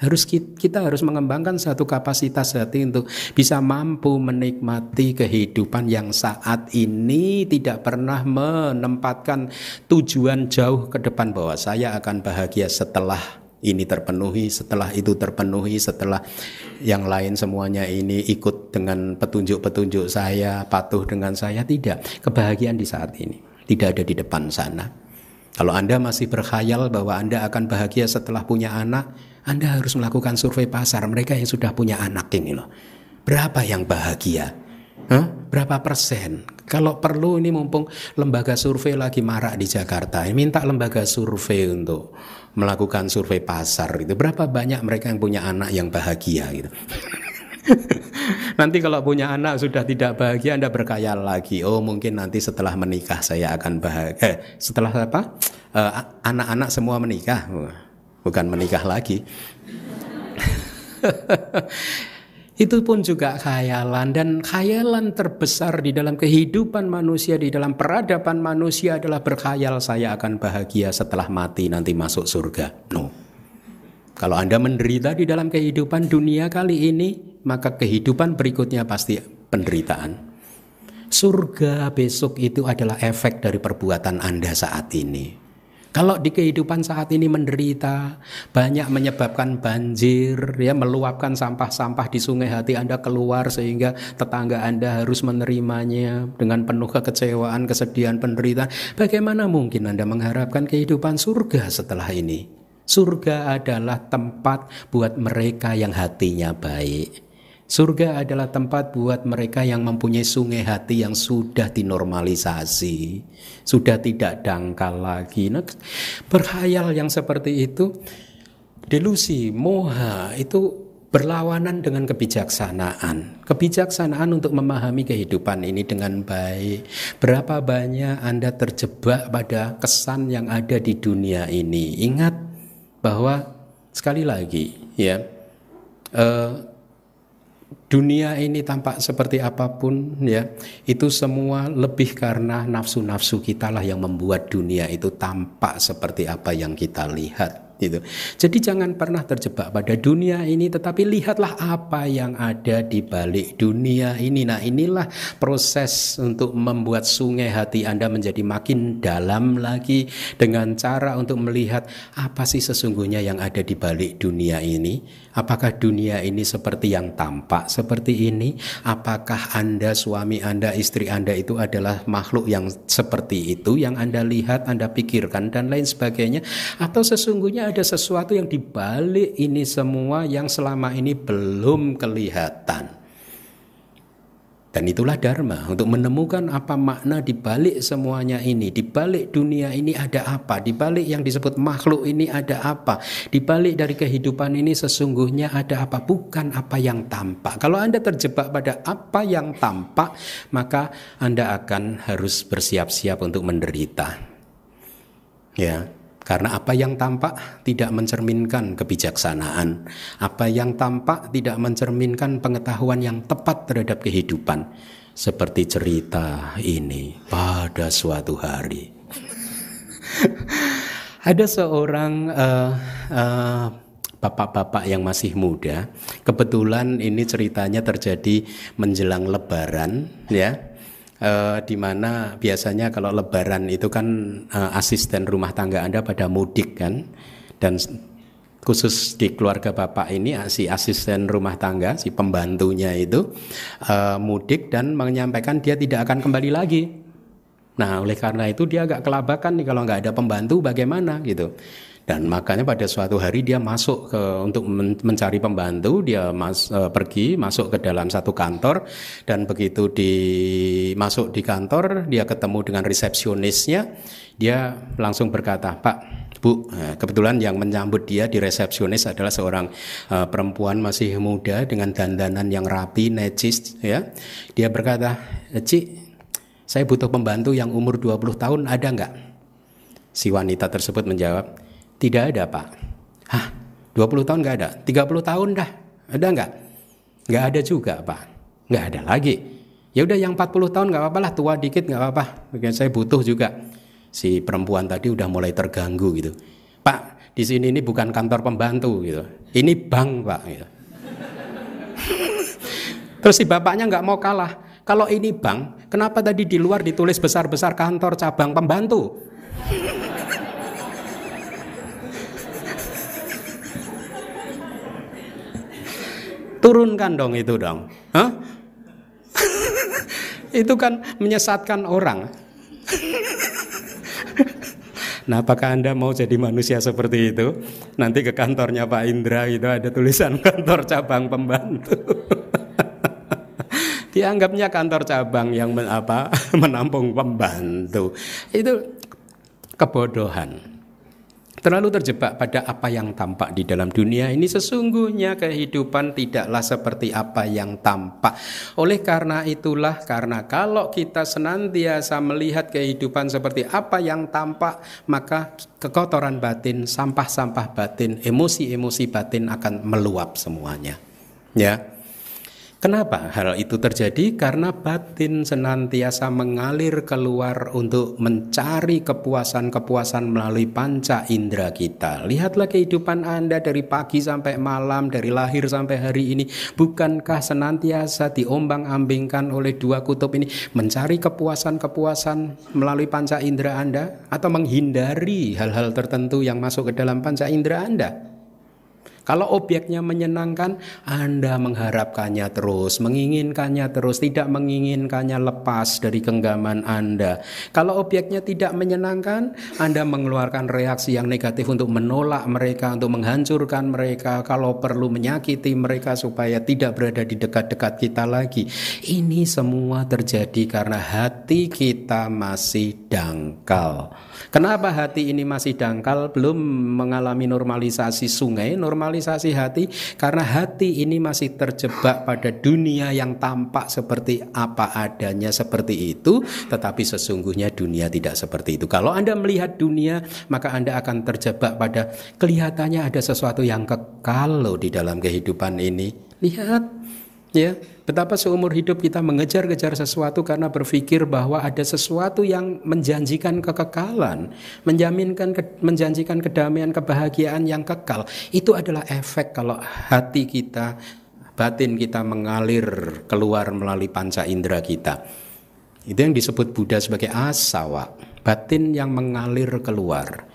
Harus kita harus mengembangkan satu kapasitas hati untuk bisa mampu menikmati kehidupan yang saat ini tidak pernah menempatkan tujuan jauh ke depan bahwa saya akan bahagia setelah ini terpenuhi, setelah itu terpenuhi, setelah yang lain semuanya ini ikut dengan petunjuk-petunjuk saya, patuh dengan saya, tidak. Kebahagiaan di saat ini tidak ada di depan sana. Kalau Anda masih berkhayal bahwa Anda akan bahagia setelah punya anak, Anda harus melakukan survei pasar mereka yang sudah punya anak ini loh. Berapa yang bahagia? Hah? Berapa persen? Kalau perlu ini mumpung lembaga survei lagi marak di Jakarta, minta lembaga survei untuk melakukan survei pasar itu berapa banyak mereka yang punya anak yang bahagia gitu. nanti kalau punya anak sudah tidak bahagia Anda berkayal lagi. Oh, mungkin nanti setelah menikah saya akan bahagia. Eh, setelah apa? anak eh, anak-anak semua menikah. bukan menikah lagi. itu pun juga khayalan dan khayalan terbesar di dalam kehidupan manusia di dalam peradaban manusia adalah berkhayal saya akan bahagia setelah mati nanti masuk surga. No. Kalau Anda menderita di dalam kehidupan dunia kali ini, maka kehidupan berikutnya pasti penderitaan. Surga besok itu adalah efek dari perbuatan Anda saat ini. Kalau di kehidupan saat ini menderita, banyak menyebabkan banjir, ya meluapkan sampah-sampah di sungai hati Anda keluar sehingga tetangga Anda harus menerimanya dengan penuh kekecewaan, kesedihan, penderitaan. Bagaimana mungkin Anda mengharapkan kehidupan surga setelah ini? Surga adalah tempat buat mereka yang hatinya baik. Surga adalah tempat buat mereka yang mempunyai sungai hati yang sudah dinormalisasi, sudah tidak dangkal lagi. Nah, berhayal yang seperti itu, delusi, moha itu berlawanan dengan kebijaksanaan. Kebijaksanaan untuk memahami kehidupan ini dengan baik. Berapa banyak Anda terjebak pada kesan yang ada di dunia ini? Ingat bahwa sekali lagi, ya. Uh, dunia ini tampak seperti apa pun ya. Itu semua lebih karena nafsu-nafsu kita lah yang membuat dunia itu tampak seperti apa yang kita lihat gitu. Jadi jangan pernah terjebak pada dunia ini tetapi lihatlah apa yang ada di balik dunia ini. Nah, inilah proses untuk membuat sungai hati Anda menjadi makin dalam lagi dengan cara untuk melihat apa sih sesungguhnya yang ada di balik dunia ini. Apakah dunia ini seperti yang tampak seperti ini? Apakah Anda, suami Anda, istri Anda itu adalah makhluk yang seperti itu yang Anda lihat, Anda pikirkan dan lain sebagainya? Atau sesungguhnya ada sesuatu yang dibalik ini semua yang selama ini belum kelihatan. Dan itulah dharma untuk menemukan apa makna di balik semuanya ini, di balik dunia ini ada apa, di balik yang disebut makhluk ini ada apa, di balik dari kehidupan ini sesungguhnya ada apa, bukan apa yang tampak. Kalau Anda terjebak pada apa yang tampak, maka Anda akan harus bersiap-siap untuk menderita. Ya, karena apa yang tampak tidak mencerminkan kebijaksanaan, apa yang tampak tidak mencerminkan pengetahuan yang tepat terhadap kehidupan, seperti cerita ini pada suatu hari. Ada seorang uh, uh, bapak-bapak yang masih muda, kebetulan ini ceritanya terjadi menjelang Lebaran, ya uh, di mana biasanya kalau lebaran itu kan uh, asisten rumah tangga Anda pada mudik kan dan khusus di keluarga bapak ini ah, si asisten rumah tangga si pembantunya itu uh, mudik dan menyampaikan dia tidak akan kembali lagi. Nah oleh karena itu dia agak kelabakan nih kalau nggak ada pembantu bagaimana gitu. Dan makanya pada suatu hari dia masuk ke untuk mencari pembantu, dia mas, e, pergi masuk ke dalam satu kantor dan begitu di masuk di kantor dia ketemu dengan resepsionisnya, dia langsung berkata, "Pak, Bu, e, kebetulan yang menyambut dia di resepsionis adalah seorang uh, perempuan masih muda dengan dandanan yang rapi, necis ya. Dia berkata, "Cik, saya butuh pembantu yang umur 20 tahun, ada nggak?" Si wanita tersebut menjawab, tidak ada pak. Hah? 20 tahun nggak ada? 30 tahun dah? Ada nggak? Nggak ada juga pak. Nggak ada lagi. Ya udah yang 40 tahun nggak apa-apa lah, tua dikit nggak apa-apa. Saya butuh juga. Si perempuan tadi udah mulai terganggu gitu. Pak, di sini ini bukan kantor pembantu gitu. Ini bank pak. Gitu. Terus si bapaknya nggak mau kalah. Kalau ini bank, kenapa tadi di luar ditulis besar-besar kantor cabang pembantu? Turunkan dong itu dong. Hah? itu kan menyesatkan orang. nah, apakah Anda mau jadi manusia seperti itu? Nanti ke kantornya Pak Indra itu ada tulisan kantor cabang pembantu. Dianggapnya kantor cabang yang men, apa menampung pembantu. Itu kebodohan. Terlalu terjebak pada apa yang tampak di dalam dunia ini sesungguhnya kehidupan tidaklah seperti apa yang tampak. Oleh karena itulah karena kalau kita senantiasa melihat kehidupan seperti apa yang tampak maka kekotoran batin, sampah-sampah batin, emosi-emosi batin akan meluap semuanya. Ya. Kenapa hal itu terjadi? Karena batin senantiasa mengalir keluar untuk mencari kepuasan-kepuasan melalui panca indera kita. Lihatlah kehidupan Anda dari pagi sampai malam, dari lahir sampai hari ini. Bukankah senantiasa diombang-ambingkan oleh dua kutub ini mencari kepuasan-kepuasan melalui panca indera Anda atau menghindari hal-hal tertentu yang masuk ke dalam panca indera Anda? Kalau obyeknya menyenangkan, Anda mengharapkannya terus, menginginkannya terus, tidak menginginkannya lepas dari genggaman Anda. Kalau obyeknya tidak menyenangkan, Anda mengeluarkan reaksi yang negatif untuk menolak mereka, untuk menghancurkan mereka, kalau perlu menyakiti mereka supaya tidak berada di dekat-dekat kita lagi. Ini semua terjadi karena hati kita masih dangkal. Kenapa hati ini masih dangkal, belum mengalami normalisasi sungai, normalisasi hati? Karena hati ini masih terjebak pada dunia yang tampak seperti apa adanya seperti itu, tetapi sesungguhnya dunia tidak seperti itu. Kalau Anda melihat dunia, maka Anda akan terjebak pada kelihatannya ada sesuatu yang kekal loh di dalam kehidupan ini. Lihat, ya Betapa seumur hidup kita mengejar-kejar sesuatu karena berpikir bahwa ada sesuatu yang menjanjikan kekekalan, menjaminkan menjanjikan kedamaian, kebahagiaan yang kekal. Itu adalah efek kalau hati kita, batin kita mengalir keluar melalui panca indera kita. Itu yang disebut Buddha sebagai asawa, batin yang mengalir keluar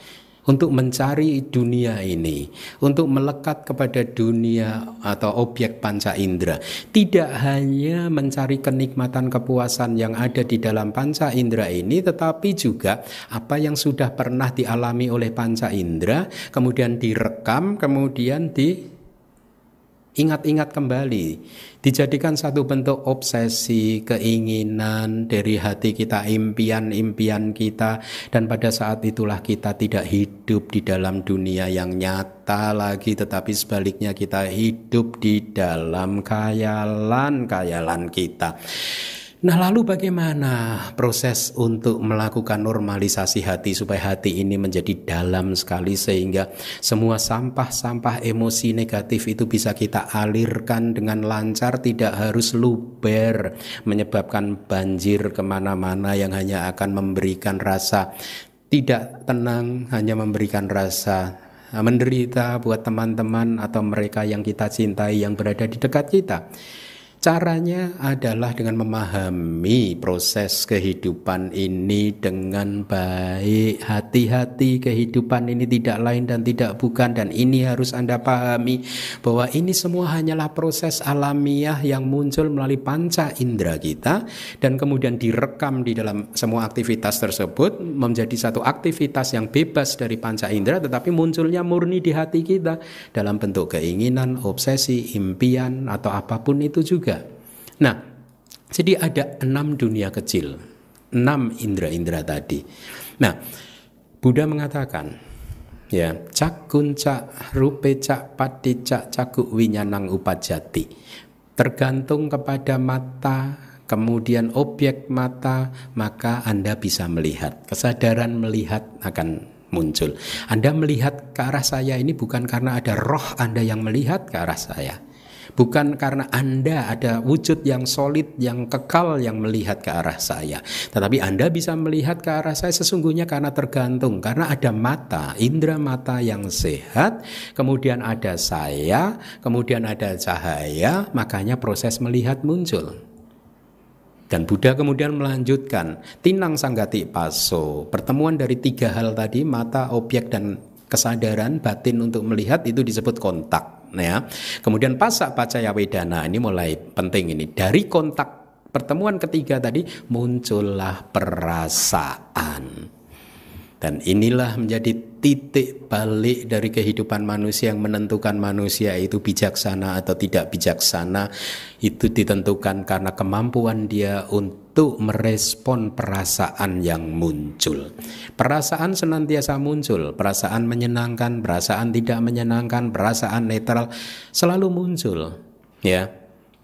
untuk mencari dunia ini, untuk melekat kepada dunia atau objek panca indera. Tidak hanya mencari kenikmatan kepuasan yang ada di dalam panca indera ini, tetapi juga apa yang sudah pernah dialami oleh panca indera, kemudian direkam, kemudian di ingat-ingat kembali, dijadikan satu bentuk obsesi, keinginan dari hati kita, impian-impian kita, dan pada saat itulah kita tidak hidup di dalam dunia yang nyata lagi, tetapi sebaliknya kita hidup di dalam khayalan-khayalan kita. Nah, lalu bagaimana proses untuk melakukan normalisasi hati supaya hati ini menjadi dalam sekali sehingga semua sampah-sampah emosi negatif itu bisa kita alirkan dengan lancar, tidak harus luber, menyebabkan banjir ke mana-mana yang hanya akan memberikan rasa tidak tenang, hanya memberikan rasa menderita buat teman-teman atau mereka yang kita cintai yang berada di dekat kita. Caranya adalah dengan memahami proses kehidupan ini dengan baik. Hati-hati kehidupan ini tidak lain dan tidak bukan dan ini harus Anda pahami bahwa ini semua hanyalah proses alamiah yang muncul melalui panca indera kita dan kemudian direkam di dalam semua aktivitas tersebut menjadi satu aktivitas yang bebas dari panca indera tetapi munculnya murni di hati kita dalam bentuk keinginan, obsesi, impian atau apa pun itu juga. Nah, jadi ada enam dunia kecil, enam indera-indera tadi. Nah, Buddha mengatakan, ya cakun cak rupe cak pati cak caku winyanang upajati. Tergantung kepada mata kemudian objek mata maka anda bisa melihat. Kesadaran melihat akan muncul. Anda melihat ke arah saya ini bukan karena ada roh anda yang melihat ke arah saya Bukan karena Anda ada wujud yang solid, yang kekal yang melihat ke arah saya. Tetapi Anda bisa melihat ke arah saya sesungguhnya karena tergantung. Karena ada mata, indera mata yang sehat. Kemudian ada saya, kemudian ada cahaya. Makanya proses melihat muncul. Dan Buddha kemudian melanjutkan Tinang Sanggati Paso Pertemuan dari tiga hal tadi Mata, objek, dan kesadaran batin untuk melihat itu disebut kontak ya. Kemudian pasak pacaya wedana ini mulai penting ini. Dari kontak pertemuan ketiga tadi muncullah perasaan. Dan inilah menjadi titik balik dari kehidupan manusia yang menentukan manusia itu bijaksana atau tidak bijaksana. Itu ditentukan karena kemampuan dia untuk merespon perasaan yang muncul. Perasaan senantiasa muncul, perasaan menyenangkan, perasaan tidak menyenangkan, perasaan netral selalu muncul, ya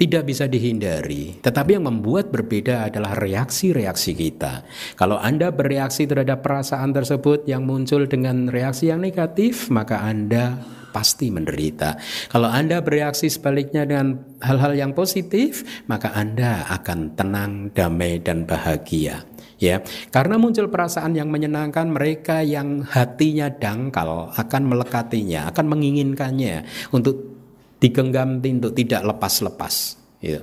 tidak bisa dihindari. Tetapi yang membuat berbeda adalah reaksi-reaksi kita. Kalau Anda bereaksi terhadap perasaan tersebut yang muncul dengan reaksi yang negatif, maka Anda pasti menderita. Kalau Anda bereaksi sebaliknya dengan hal-hal yang positif, maka Anda akan tenang, damai dan bahagia. Ya, karena muncul perasaan yang menyenangkan, mereka yang hatinya dangkal akan melekatinya, akan menginginkannya untuk digenggam untuk tidak lepas-lepas. Ya.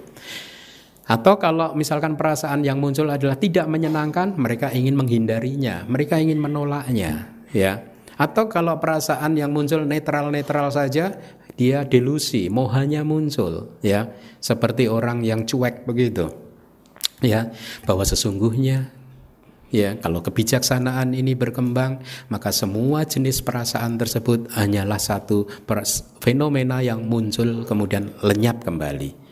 Atau kalau misalkan perasaan yang muncul adalah tidak menyenangkan, mereka ingin menghindarinya, mereka ingin menolaknya, ya. Atau kalau perasaan yang muncul netral-netral saja, dia delusi, mohanya muncul, ya. Seperti orang yang cuek begitu. Ya, bahwa sesungguhnya Ya, kalau kebijaksanaan ini berkembang, maka semua jenis perasaan tersebut hanyalah satu fenomena yang muncul kemudian lenyap kembali.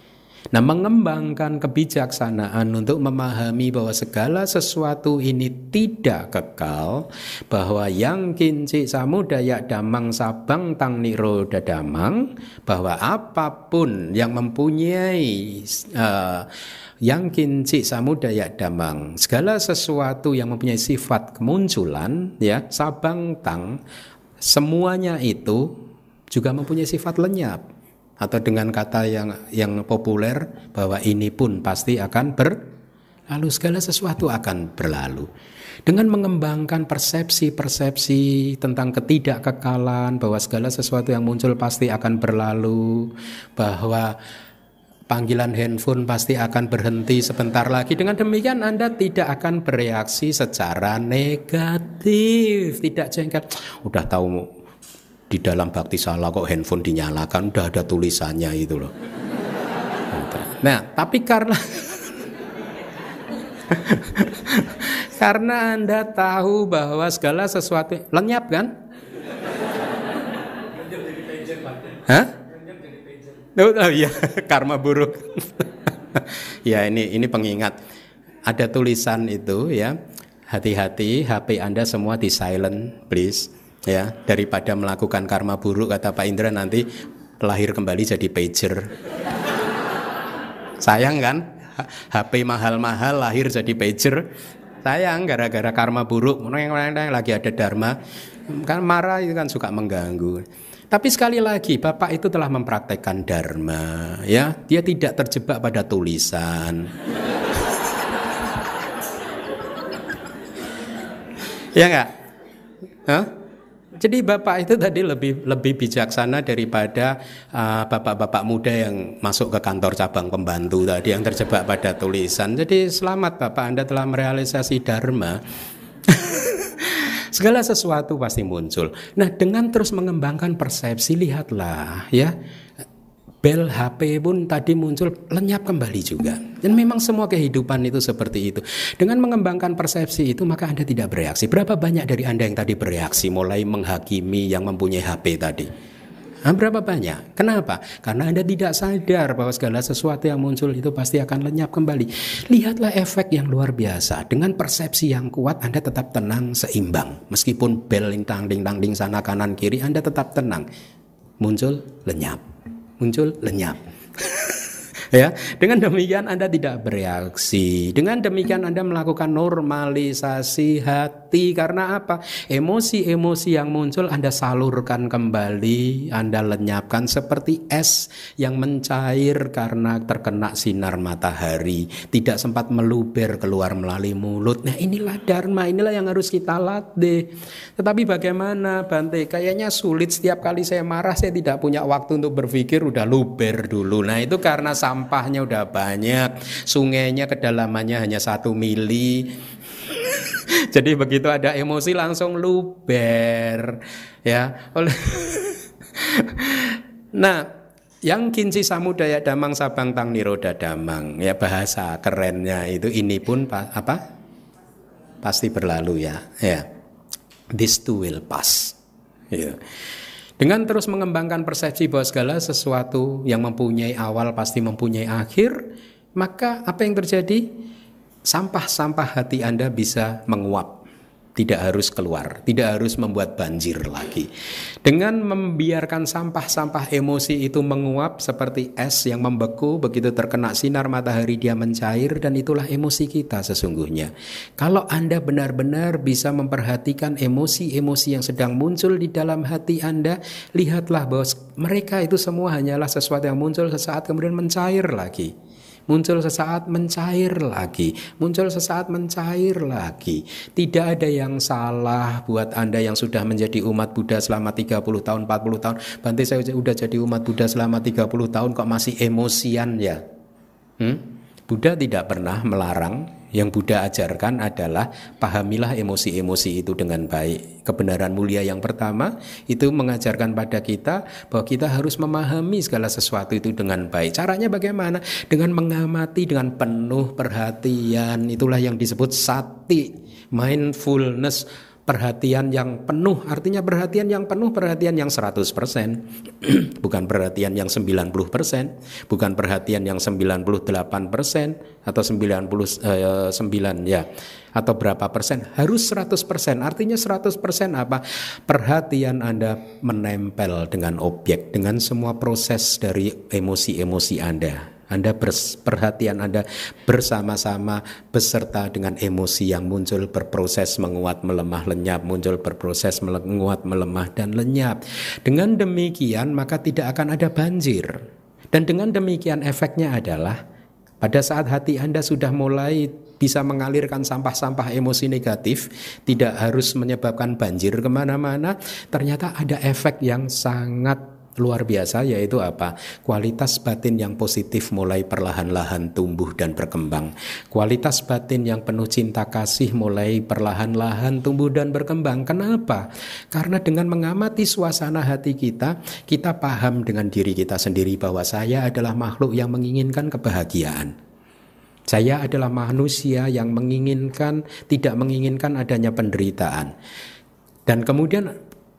Nah, mengembangkan kebijaksanaan untuk memahami bahwa segala sesuatu ini tidak kekal, bahwa yang kinci samudaya damang sabang tang niro dadamang, bahwa apa pun yang mempunyai uh, yang kinci samudaya damang. Segala sesuatu yang mempunyai sifat kemunculan ya sabang tang semuanya itu juga mempunyai sifat lenyap. Atau dengan kata yang yang populer bahwa ini pun pasti akan berlalu segala sesuatu akan berlalu. Dengan mengembangkan persepsi-persepsi tentang ketidakkekalan bahwa segala sesuatu yang muncul pasti akan berlalu bahwa panggilan handphone pasti akan berhenti sebentar lagi. Dengan demikian Anda tidak akan bereaksi secara negatif, tidak jengkel. Udah tahu di dalam bakti salah kok handphone dinyalakan, udah ada tulisannya itu loh. Nah, tapi karena karena Anda tahu bahwa segala sesuatu lenyap kan? Hah? Oh, iya, karma buruk. ya ini ini pengingat. Ada tulisan itu ya. Hati-hati HP Anda semua di silent please ya daripada melakukan karma buruk kata Pak Indra nanti lahir kembali jadi pager. Sayang kan? HP mahal-mahal lahir jadi pager. Sayang gara-gara karma buruk. Lagi ada dharma. Kan marah itu kan suka mengganggu. Tapi sekali lagi Bapak itu telah mempraktekkan dharma, ya. Dia tidak terjebak pada tulisan. ya enggak? Huh? Jadi bapak itu tadi lebih lebih bijaksana daripada uh, bapak-bapak uh, muda yang masuk ke kantor cabang pembantu tadi yang terjebak pada tulisan. Jadi selamat bapak Anda telah merealisasi dharma. Segala sesuatu pasti muncul. Nah, dengan terus mengembangkan persepsi, lihatlah ya. Bel HP pun tadi muncul lenyap kembali juga. Dan memang semua kehidupan itu seperti itu. Dengan mengembangkan persepsi itu maka Anda tidak bereaksi. Berapa banyak dari Anda yang tadi bereaksi mulai menghakimi yang mempunyai HP tadi? Nah, berapa banyak? Kenapa? Karena Anda tidak sadar bahwa segala sesuatu yang muncul itu pasti akan lenyap kembali. Lihatlah efek yang luar biasa. Dengan persepsi yang kuat Anda tetap tenang, seimbang. Meskipun bel lintang ding dang ding sana kanan kiri Anda tetap tenang. Muncul lenyap. Muncul lenyap. ya dengan demikian Anda tidak bereaksi dengan demikian Anda melakukan normalisasi hati karena apa? Emosi-emosi yang muncul Anda salurkan kembali Anda lenyapkan seperti es yang mencair karena terkena sinar matahari. Tidak sempat meluber keluar melalui mulut. Nah inilah dharma inilah yang harus kita latih. Tetapi bagaimana Bante? Kayaknya sulit. Setiap kali saya marah saya tidak punya waktu untuk berpikir udah luber dulu. Nah itu karena sampahnya udah banyak, sungainya kedalamannya hanya satu mili. Jadi begitu ada emosi langsung luber, ya. nah, yang kinci samudaya damang sabang tang niroda damang, ya bahasa kerennya itu ini pun apa? Pasti berlalu ya, ya. This too will pass. Ya. Dengan terus mengembangkan persepsi bahwa segala sesuatu yang mempunyai awal pasti mempunyai akhir, maka apa yang terjadi? Sampah-sampah hati Anda bisa menguap tidak harus keluar, tidak harus membuat banjir lagi. Dengan membiarkan sampah-sampah emosi itu menguap seperti es yang membeku, begitu terkena sinar matahari dia mencair dan itulah emosi kita sesungguhnya. Kalau Anda benar-benar bisa memperhatikan emosi-emosi yang sedang muncul di dalam hati Anda, lihatlah bahwa mereka itu semua hanyalah sesuatu yang muncul sesaat kemudian mencair lagi muncul sesaat mencair lagi, muncul sesaat mencair lagi. Tidak ada yang salah buat Anda yang sudah menjadi umat Buddha selama 30 tahun, 40 tahun. Bante saya sudah jadi umat Buddha selama 30 tahun kok masih emosian ya? Hmm? Buddha tidak pernah melarang yang Buddha ajarkan adalah pahamilah emosi-emosi itu dengan baik. Kebenaran mulia yang pertama itu mengajarkan pada kita bahwa kita harus memahami segala sesuatu itu dengan baik. Caranya bagaimana? Dengan mengamati dengan penuh perhatian. Itulah yang disebut sati, mindfulness perhatian yang penuh artinya perhatian yang penuh perhatian yang 100% bukan perhatian yang 90% bukan perhatian yang 98% atau 99 eh, ya atau berapa persen. Harus 100% artinya 100% apa? Perhatian Anda menempel dengan objek dengan semua proses dari emosi-emosi Anda anda perhatian Anda bersama-sama beserta dengan emosi yang muncul berproses menguat melemah lenyap muncul berproses menguat melemah dan lenyap. Dengan demikian maka tidak akan ada banjir. Dan dengan demikian efeknya adalah pada saat hati Anda sudah mulai bisa mengalirkan sampah-sampah emosi negatif, tidak harus menyebabkan banjir ke mana-mana, ternyata ada efek yang sangat luar biasa yaitu apa? Kualitas batin yang positif mulai perlahan-lahan tumbuh dan berkembang. Kualitas batin yang penuh cinta kasih mulai perlahan-lahan tumbuh dan berkembang. Kenapa? Karena dengan mengamati suasana hati kita, kita paham dengan diri kita sendiri bahwa saya adalah makhluk yang menginginkan kebahagiaan. Saya adalah manusia yang menginginkan, tidak menginginkan adanya penderitaan. Dan kemudian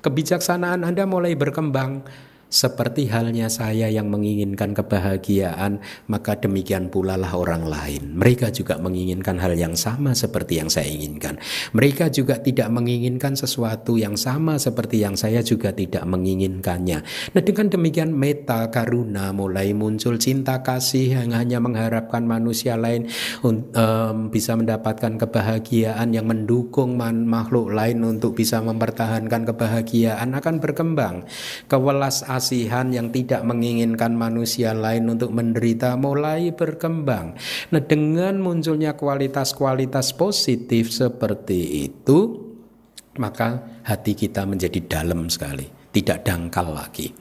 kebijaksanaan Anda mulai berkembang seperti halnya saya yang menginginkan kebahagiaan, maka demikian pula lah orang lain. Mereka juga menginginkan hal yang sama seperti yang saya inginkan. Mereka juga tidak menginginkan sesuatu yang sama seperti yang saya juga tidak menginginkannya. Nah, dengan demikian meta karuna mulai muncul cinta kasih yang hanya mengharapkan manusia lain um, bisa mendapatkan kebahagiaan yang mendukung makhluk lain untuk bisa mempertahankan kebahagiaan akan berkembang. Kewelas kasihan yang tidak menginginkan manusia lain untuk menderita mulai berkembang. Nah, dengan munculnya kualitas-kualitas positif seperti itu, maka hati kita menjadi dalam sekali, tidak dangkal lagi.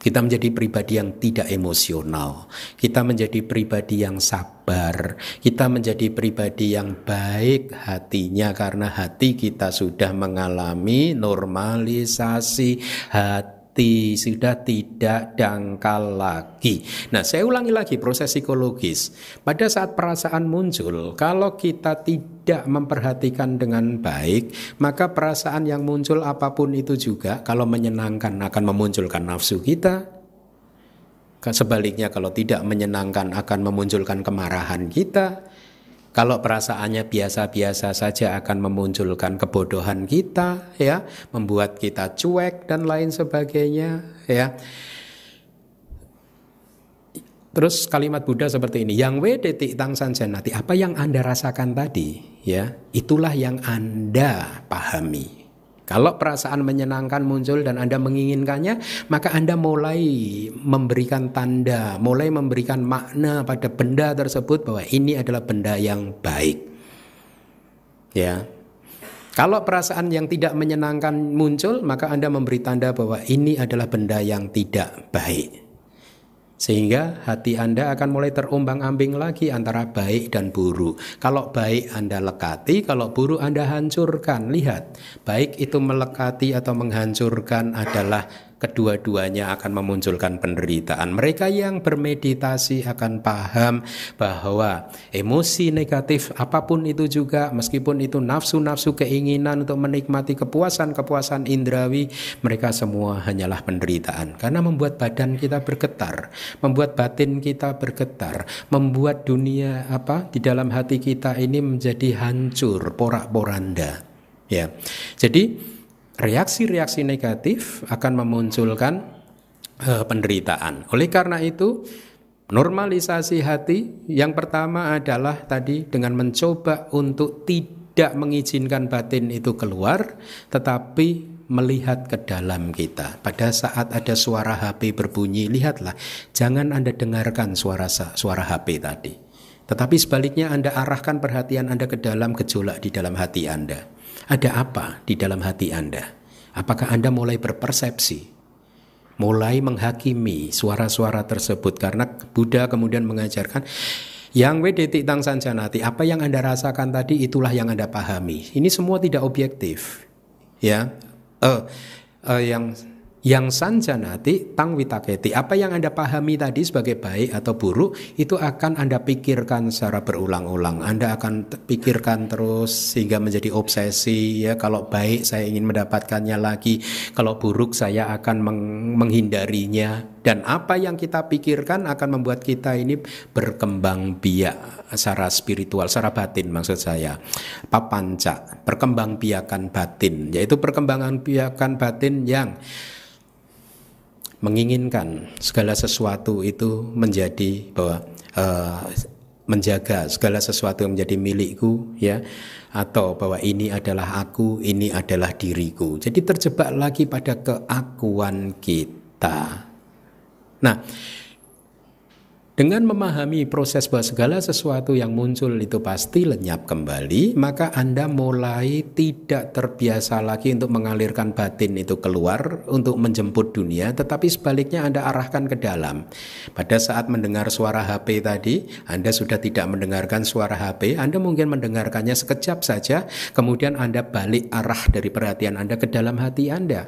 Kita menjadi pribadi yang tidak emosional. Kita menjadi pribadi yang sabar. Kita menjadi pribadi yang baik hatinya karena hati kita sudah mengalami normalisasi hati hati sudah tidak dangkal lagi. Nah, saya ulangi lagi proses psikologis. Pada saat perasaan muncul, kalau kita tidak memperhatikan dengan baik, maka perasaan yang muncul apa pun itu juga kalau menyenangkan akan memunculkan nafsu kita. Sebaliknya kalau tidak menyenangkan akan memunculkan kemarahan kita. Kalau perasaannya biasa-biasa saja akan memunculkan kebodohan kita, ya, membuat kita cuek dan lain sebagainya, ya. Terus kalimat Buddha seperti ini, yang wedetik tang sanjanati, apa yang Anda rasakan tadi, ya, itulah yang Anda pahami. Kalau perasaan menyenangkan muncul dan Anda menginginkannya, maka Anda mulai memberikan tanda, mulai memberikan makna pada benda tersebut bahwa ini adalah benda yang baik. Ya. Kalau perasaan yang tidak menyenangkan muncul, maka Anda memberi tanda bahwa ini adalah benda yang tidak baik. Sehingga hati Anda akan mulai terumbang-ambing lagi antara baik dan buruk. Kalau baik Anda lekati, kalau buruk Anda hancurkan. Lihat, baik itu melekati atau menghancurkan adalah kedua-duanya akan memunculkan penderitaan. Mereka yang bermeditasi akan paham bahwa emosi negatif apa pun itu juga meskipun itu nafsu-nafsu keinginan untuk menikmati kepuasan-kepuasan indrawi, mereka semua hanyalah penderitaan karena membuat badan kita bergetar, membuat batin kita bergetar, membuat dunia apa di dalam hati kita ini menjadi hancur, porak-poranda. Ya. Jadi reaksi-reaksi negatif akan memunculkan uh, penderitaan. Oleh karena itu, normalisasi hati yang pertama adalah tadi dengan mencoba untuk tidak mengizinkan batin itu keluar, tetapi melihat ke dalam kita. Pada saat ada suara HP berbunyi, lihatlah, jangan Anda dengarkan suara suara HP tadi. Tetapi sebaliknya Anda arahkan perhatian Anda ke dalam gejolak di dalam hati Anda. Ada apa di dalam hati Anda? Apakah Anda mulai berpersepsi? Mulai menghakimi suara-suara tersebut karena Buddha kemudian mengajarkan yang wedetik tang sanjanati, apa yang Anda rasakan tadi itulah yang Anda pahami. Ini semua tidak objektif. Ya. Uh, uh, yang yang sanjanati tang witaketi. Apa yang Anda pahami tadi sebagai baik atau buruk itu akan Anda pikirkan secara berulang-ulang. Anda akan pikirkan terus sehingga menjadi obsesi ya. Kalau baik saya ingin mendapatkannya lagi, kalau buruk saya akan meng menghindarinya. Dan apa yang kita pikirkan akan membuat kita ini berkembang biak secara spiritual, secara batin maksud saya. Papanca, perkembang biakan batin, yaitu perkembangan biakan batin yang menginginkan segala sesuatu itu menjadi bahwa uh, menjaga segala sesuatu yang menjadi milikku ya atau bahwa ini adalah aku, ini adalah diriku. Jadi terjebak lagi pada keakuan kita. Nah, dengan memahami proses bahwa segala sesuatu yang muncul itu pasti lenyap kembali, maka Anda mulai tidak terbiasa lagi untuk mengalirkan batin itu keluar untuk menjemput dunia, tetapi sebaliknya Anda arahkan ke dalam. Pada saat mendengar suara HP tadi, Anda sudah tidak mendengarkan suara HP, Anda mungkin mendengarkannya sekejap saja, kemudian Anda balik arah dari perhatian Anda ke dalam hati Anda.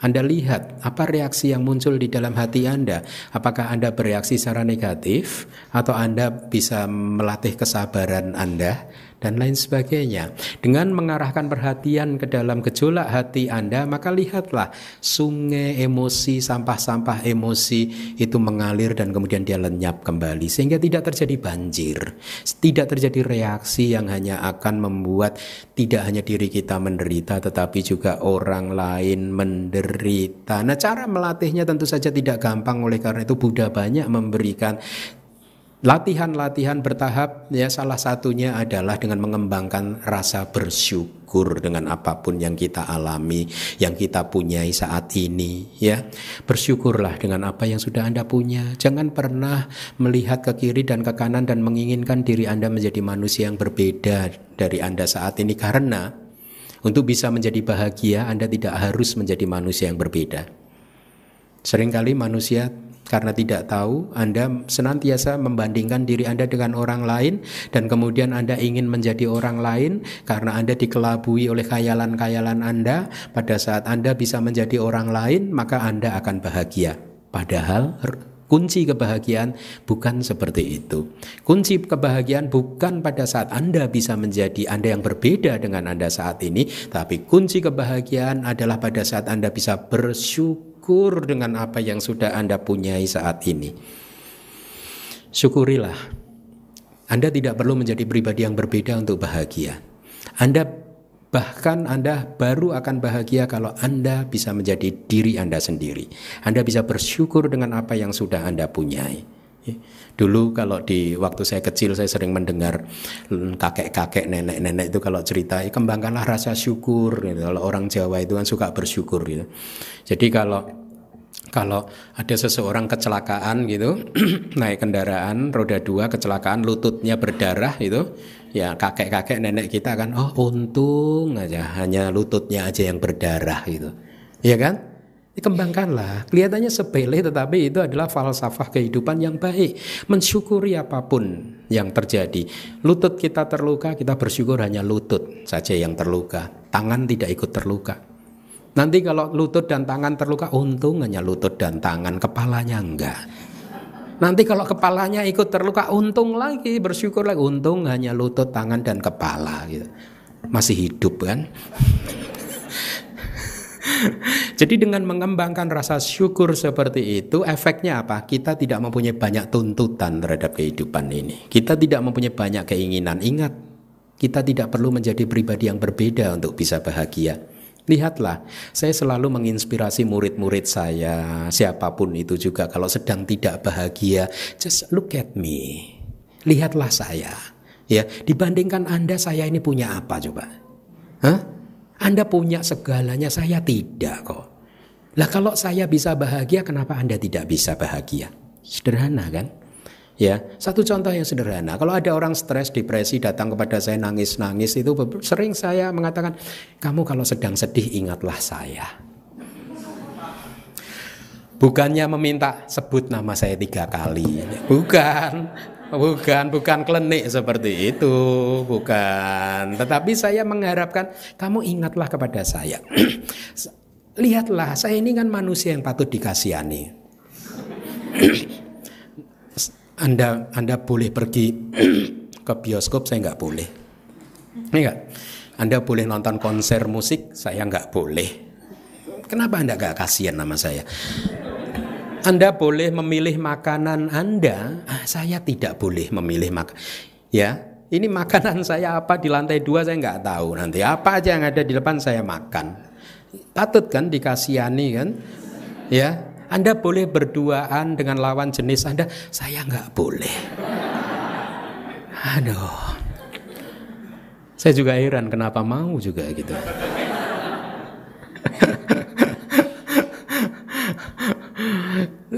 Anda lihat apa reaksi yang muncul di dalam hati Anda. Apakah Anda bereaksi secara negatif atau Anda bisa melatih kesabaran Anda dan lain sebagainya. Dengan mengarahkan perhatian ke dalam gejolak hati Anda, maka lihatlah sungai emosi, sampah-sampah emosi itu mengalir dan kemudian dia lenyap kembali sehingga tidak terjadi banjir. Tidak terjadi reaksi yang hanya akan membuat tidak hanya diri kita menderita tetapi juga orang lain menderita. Nah, cara melatihnya tentu saja tidak gampang oleh karena itu Buddha banyak memberikan Latihan-latihan bertahap ya salah satunya adalah dengan mengembangkan rasa bersyukur dengan apa pun yang kita alami, yang kita punyai saat ini ya. Bersyukurlah dengan apa yang sudah Anda punya. Jangan pernah melihat ke kiri dan ke kanan dan menginginkan diri Anda menjadi manusia yang berbeda dari Anda saat ini karena untuk bisa menjadi bahagia Anda tidak harus menjadi manusia yang berbeda. Seringkali manusia karena tidak tahu, Anda senantiasa membandingkan diri Anda dengan orang lain dan kemudian Anda ingin menjadi orang lain karena Anda dikelabui oleh khayalan-khayalan Anda. Pada saat Anda bisa menjadi orang lain, maka Anda akan bahagia. Padahal kunci kebahagiaan bukan seperti itu. Kunci kebahagiaan bukan pada saat Anda bisa menjadi Anda yang berbeda dengan Anda saat ini, tapi kunci kebahagiaan adalah pada saat Anda bisa bersyukur bersyukur dengan apa yang sudah Anda punyai saat ini. Syukurilah. Anda tidak perlu menjadi pribadi yang berbeda untuk bahagia. Anda bahkan Anda baru akan bahagia kalau Anda bisa menjadi diri Anda sendiri. Anda bisa bersyukur dengan apa yang sudah Anda punyai. Dulu kalau di waktu saya kecil saya sering mendengar kakek-kakek, nenek-nenek itu kalau cerita, ya, kembangkanlah rasa syukur. Gitu. Kalau orang Jawa itu kan suka bersyukur gitu. Jadi kalau kalau ada seseorang kecelakaan gitu naik kendaraan roda dua kecelakaan lututnya berdarah itu ya kakek-kakek nenek kita kan oh untung aja hanya lututnya aja yang berdarah gitu ya kan Dikembangkanlah. Kelihatannya sepele tetapi itu adalah falsafah kehidupan yang baik. Mensyukuri apa pun yang terjadi. Lutut kita terluka, kita bersyukur hanya lutut saja yang terluka. Tangan tidak ikut terluka. Nanti kalau lutut dan tangan terluka, untung hanya lutut dan tangan, kepalanya enggak. Nanti kalau kepalanya ikut terluka, untung lagi, bersyukur lagi, untung hanya lutut, tangan dan kepala gitu. Masih hidup kan? Jadi dengan mengembangkan rasa syukur seperti itu, efeknya apa? Kita tidak mempunyai banyak tuntutan terhadap kehidupan ini. Kita tidak mempunyai banyak keinginan. Ingat, kita tidak perlu menjadi pribadi yang berbeda untuk bisa bahagia. Lihatlah, saya selalu menginspirasi murid-murid saya, siapa pun itu juga kalau sedang tidak bahagia, just look at me. Lihatlah saya. Ya, dibandingkan Anda saya ini punya apa coba? Hah? Anda punya segalanya, saya tidak kok. Lah kalau saya bisa bahagia, kenapa Anda tidak bisa bahagia? Sederhana kan? Ya, satu contoh yang sederhana. Kalau ada orang stres, depresi datang kepada saya nangis-nangis itu sering saya mengatakan, kamu kalau sedang sedih ingatlah saya. Bukannya meminta sebut nama saya tiga kali, bukan, bukan, bukan klenik seperti itu, bukan. Tetapi saya mengharapkan kamu ingatlah kepada saya. Lihatlah, saya ini kan manusia yang patut dikasihani. Anda Anda boleh pergi ke bioskop, saya nggak boleh. Enggak. Anda boleh nonton konser musik, saya nggak boleh. Kenapa Anda nggak kasihan nama saya? Anda boleh memilih makanan Anda, ah, saya tidak boleh memilih makan. Ya, ini makanan saya apa di lantai dua saya nggak tahu nanti apa aja yang ada di depan saya makan. Patut kan dikasihani kan? Ya, anda boleh berduaan dengan lawan jenis Anda, saya nggak boleh. Aduh. Saya juga heran kenapa mau juga gitu.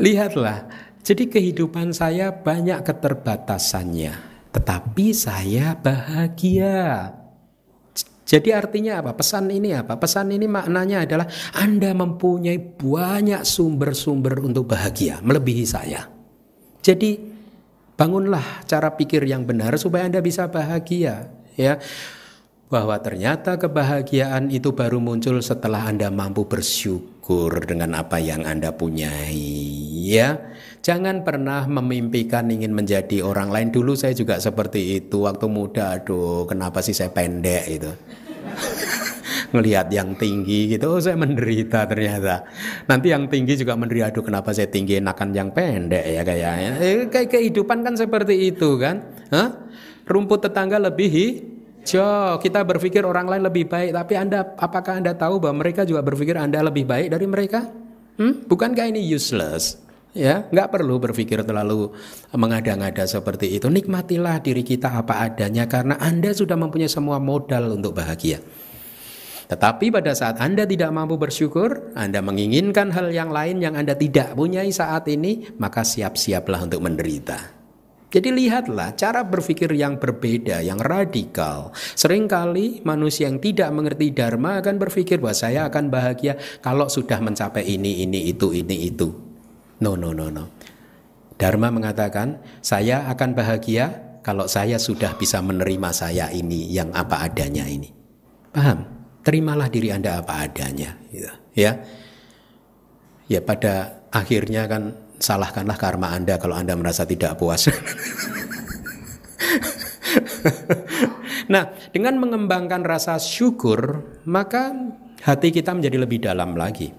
Lihatlah, jadi kehidupan saya banyak keterbatasannya, tetapi saya bahagia. Jadi artinya apa? Pesan ini apa? Pesan ini maknanya adalah Anda mempunyai banyak sumber-sumber untuk bahagia, melebihi saya. Jadi bangunlah cara pikir yang benar supaya Anda bisa bahagia, ya. Bahwa ternyata kebahagiaan itu baru muncul setelah Anda mampu bersyukur dengan apa yang Anda punyai, ya. Jangan pernah memimpikan ingin menjadi orang lain. Dulu saya juga seperti itu waktu muda. Aduh, kenapa sih saya pendek itu? Ngelihat yang tinggi gitu, oh saya menderita ternyata. Nanti yang tinggi juga menderita. Aduh, kenapa saya tinggi enakan yang pendek ya kayaknya. Eh, kayak kehidupan kan seperti itu kan? Hah? Rumput tetangga lebih hijau. Kita berpikir orang lain lebih baik, tapi Anda apakah Anda tahu bahwa mereka juga berpikir Anda lebih baik dari mereka? Hmm? Bukankah ini useless? Ya, nggak perlu berpikir terlalu mengada-ngada seperti itu. Nikmatilah diri kita apa adanya karena Anda sudah mempunyai semua modal untuk bahagia. Tetapi pada saat Anda tidak mampu bersyukur, Anda menginginkan hal yang lain yang Anda tidak punyai saat ini, maka siap-siaplah untuk menderita. Jadi lihatlah cara berpikir yang berbeda, yang radikal. Seringkali manusia yang tidak mengerti dharma akan berpikir bahwa saya akan bahagia kalau sudah mencapai ini, ini, itu, ini, itu. No, no, no, no. Dharma mengatakan, saya akan bahagia kalau saya sudah bisa menerima saya ini yang apa adanya ini. Paham? Terimalah diri Anda apa adanya, gitu. ya. Ya pada akhirnya kan salahkanlah karma Anda kalau Anda merasa tidak puas. nah, dengan mengembangkan rasa syukur, maka hati kita menjadi lebih dalam lagi.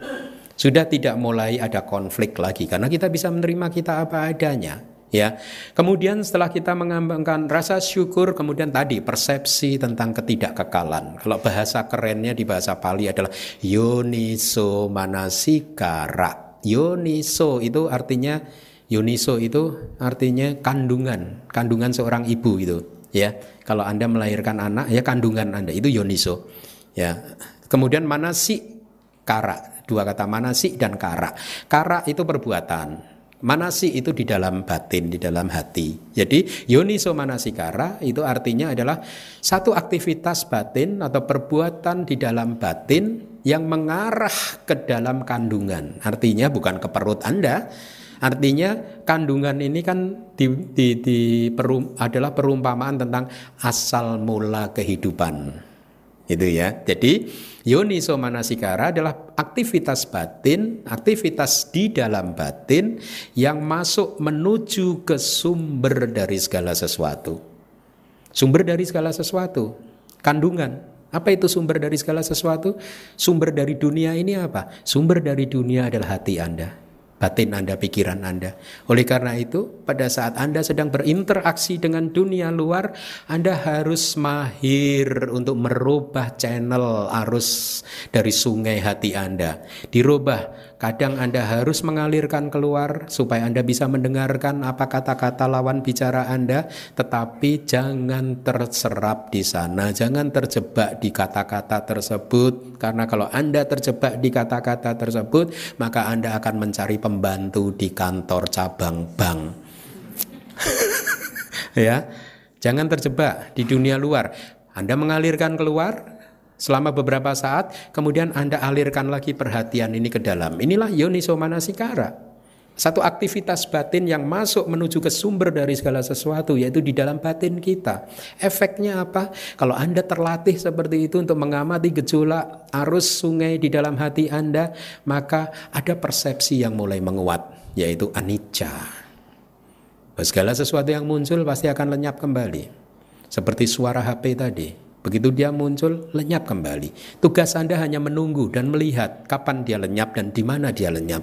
Sudah tidak mulai ada konflik lagi karena kita bisa menerima kita apa adanya. Ya, kemudian setelah kita mengembangkan rasa syukur, kemudian tadi persepsi tentang ketidakkekalan. Kalau bahasa kerennya di bahasa Pali adalah yoniso manasikara. Yoniso itu artinya yoniso itu artinya kandungan, kandungan seorang ibu itu. Ya, kalau anda melahirkan anak, ya kandungan anda itu yoniso. Ya, kemudian manasi kara dua kata manasi dan kara. Kara itu perbuatan. Manasi itu di dalam batin, di dalam hati. Jadi yoniso manasikara itu artinya adalah satu aktivitas batin atau perbuatan di dalam batin yang mengarah ke dalam kandungan. Artinya bukan ke perut Anda, Artinya kandungan ini kan di, di, di perum, adalah perumpamaan tentang asal mula kehidupan. Itu ya. Jadi Yoniso manasikara adalah aktivitas batin, aktivitas di dalam batin yang masuk menuju ke sumber dari segala sesuatu. Sumber dari segala sesuatu, kandungan. Apa itu sumber dari segala sesuatu? Sumber dari dunia ini apa? Sumber dari dunia adalah hati Anda batin Anda, pikiran Anda. Oleh karena itu, pada saat Anda sedang berinteraksi dengan dunia luar, Anda harus mahir untuk merubah channel arus dari sungai hati Anda. Dirubah Kadang Anda harus mengalirkan keluar supaya Anda bisa mendengarkan apa kata-kata lawan bicara Anda, tetapi jangan terserap di sana, jangan terjebak di kata-kata tersebut karena kalau Anda terjebak di kata-kata tersebut, maka Anda akan mencari pembantu di kantor cabang bank. ya. Jangan terjebak di dunia luar. Anda mengalirkan keluar, Selama beberapa saat, kemudian Anda alirkan lagi perhatian ini ke dalam. Inilah Yoniso Manasikara. Satu aktivitas batin yang masuk menuju ke sumber dari segala sesuatu, yaitu di dalam batin kita. Efeknya apa? Kalau Anda terlatih seperti itu untuk mengamati gejolak arus sungai di dalam hati Anda, maka ada persepsi yang mulai menguat, yaitu anicca. Segala sesuatu yang muncul pasti akan lenyap kembali. Seperti suara HP tadi. Begitu dia muncul, lenyap kembali. Tugas Anda hanya menunggu dan melihat kapan dia lenyap dan di mana dia lenyap.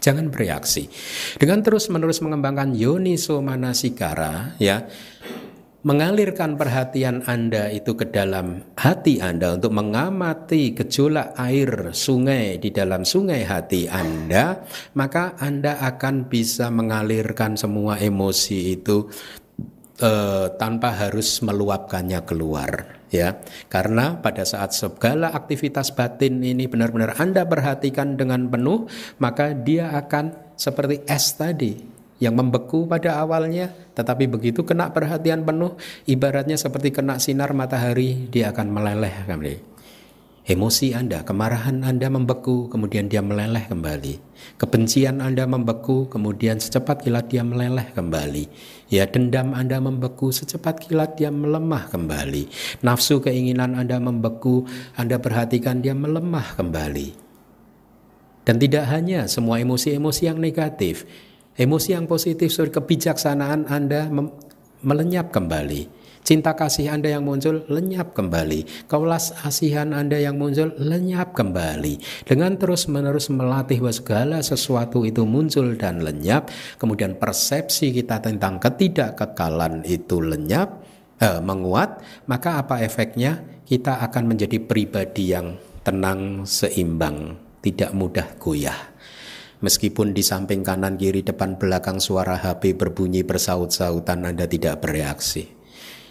Jangan bereaksi. Dengan terus-menerus mengembangkan yoniso manasikara, ya, mengalirkan perhatian Anda itu ke dalam hati Anda untuk mengamati gejolak air sungai di dalam sungai hati Anda, maka Anda akan bisa mengalirkan semua emosi itu eh, tanpa harus meluapkannya keluar ya. Karena pada saat segala aktivitas batin ini benar-benar Anda perhatikan dengan penuh maka dia akan seperti es tadi yang membeku pada awalnya tetapi begitu kena perhatian penuh ibaratnya seperti kena sinar matahari dia akan meleleh kembali Emosi Anda, kemarahan Anda membeku, kemudian dia meleleh kembali. Kebencian Anda membeku, kemudian secepat kilat dia meleleh kembali. Ya, dendam Anda membeku, secepat kilat dia melemah kembali. Nafsu keinginan Anda membeku, Anda perhatikan dia melemah kembali. Dan tidak hanya semua emosi-emosi yang negatif, emosi yang positif, kebijaksanaan Anda melenyap kembali. Cinta kasih Anda yang muncul lenyap kembali. Kaulas asihan Anda yang muncul lenyap kembali. Dengan terus-menerus melatih bahwa segala sesuatu itu muncul dan lenyap, kemudian persepsi kita tentang ketidakkekalan itu lenyap, eh, menguat, maka apa efeknya? Kita akan menjadi pribadi yang tenang, seimbang, tidak mudah goyah. Meskipun di samping kanan kiri depan belakang suara HP berbunyi bersaut-sautan Anda tidak bereaksi.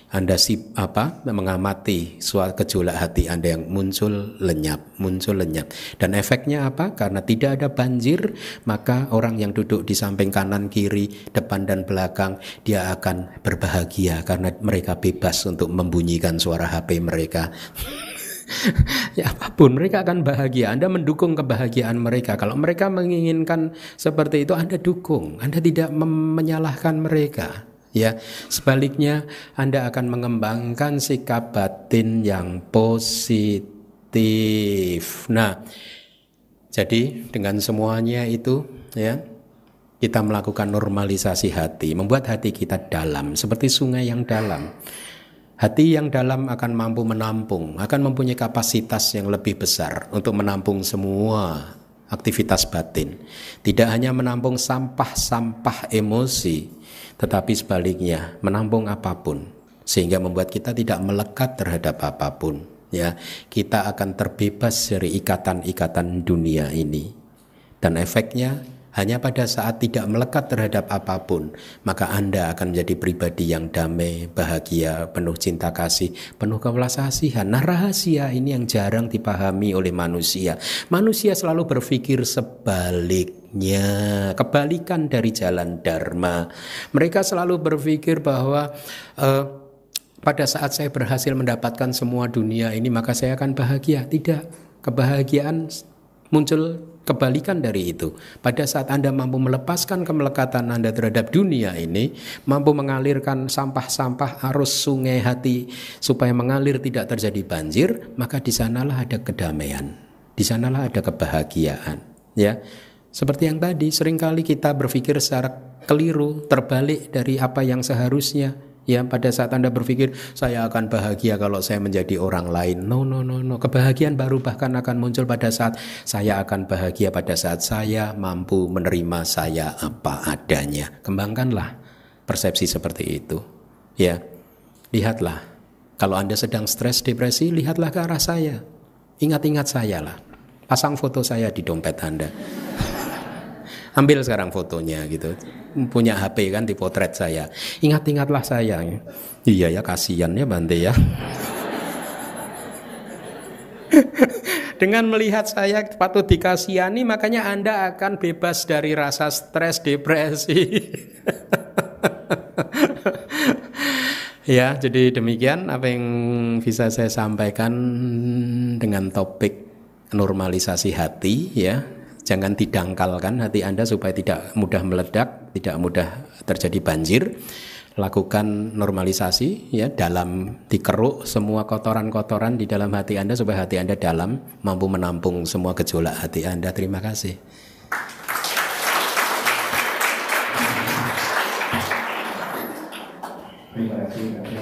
Anda si apa mengamati suatu gejolak hati Anda yang muncul lenyap, muncul lenyap. Dan efeknya apa? Karena tidak ada banjir, maka orang yang duduk di samping kanan, kiri, depan dan belakang dia akan berbahagia karena mereka bebas untuk membunyikan suara HP mereka. ya apa pun mereka akan bahagia. Anda mendukung kebahagiaan mereka. Kalau mereka menginginkan seperti itu, Anda dukung. Anda tidak menyalahkan mereka. Ya, sebaliknya Anda akan mengembangkan sikap batin yang positif. Nah, jadi dengan semuanya itu ya kita melakukan normalisasi hati, membuat hati kita dalam seperti sungai yang dalam. Hati yang dalam akan mampu menampung, akan mempunyai kapasitas yang lebih besar untuk menampung semua aktivitas batin. Tidak hanya menampung sampah-sampah emosi, tetapi sebaliknya menampung apa pun sehingga membuat kita tidak melekat terhadap apa pun ya. Kita akan terbebas dari ikatan-ikatan dunia ini. Dan efeknya hanya pada saat tidak melekat terhadap apa pun, maka Anda akan menjadi pribadi yang damai, bahagia, penuh cinta kasih, penuh kewelas kasihan. Nah rahasia ini yang jarang dipahami oleh manusia. Manusia selalu berpikir sebaliknya, kebalikan dari jalan dharma. Mereka selalu berpikir bahwa uh, pada saat saya berhasil mendapatkan semua dunia ini maka saya akan bahagia. Tidak, kebahagiaan Muncul kebalikan dari itu. Pada saat Anda mampu melepaskan kemelekatan Anda terhadap dunia ini, mampu mengalirkan sampah-sampah arus sungai hati supaya mengalir tidak terjadi banjir, maka di sanalah ada kedamaian. Di sanalah ada kebahagiaan, ya. Seperti yang tadi, sering kali kita berpikir secara keliru, terbalik dari apa yang seharusnya. Ya, pada saat Anda berpikir saya akan bahagia kalau saya menjadi orang lain. No, no, no, no. Kebahagiaan baru bahkan akan muncul pada saat saya akan bahagia pada saat saya mampu menerima saya apa adanya. Kembangkanlah persepsi seperti itu. Ya. Lihatlah. Kalau Anda sedang stres, depresi, lihatlah ke arah saya. Ingat-ingat saya lah. Pasang foto saya di dompet Anda. Ambil sekarang fotonya gitu punya HP kan di potret saya. Ingat-ingatlah saya. Iya ya kasihan ya Bante ya. Dengan melihat saya patut dikasihani makanya Anda akan bebas dari rasa stres, depresi. ya, jadi demikian apa yang bisa saya sampaikan dengan topik normalisasi hati ya Jangan didangkalkan hati Anda supaya tidak mudah meledak, tidak mudah terjadi banjir. Lakukan normalisasi ya dalam dikeruk semua kotoran-kotoran di dalam hati Anda supaya hati Anda dalam mampu menampung semua gejolak hati Anda. Terima kasih. Terima kasih,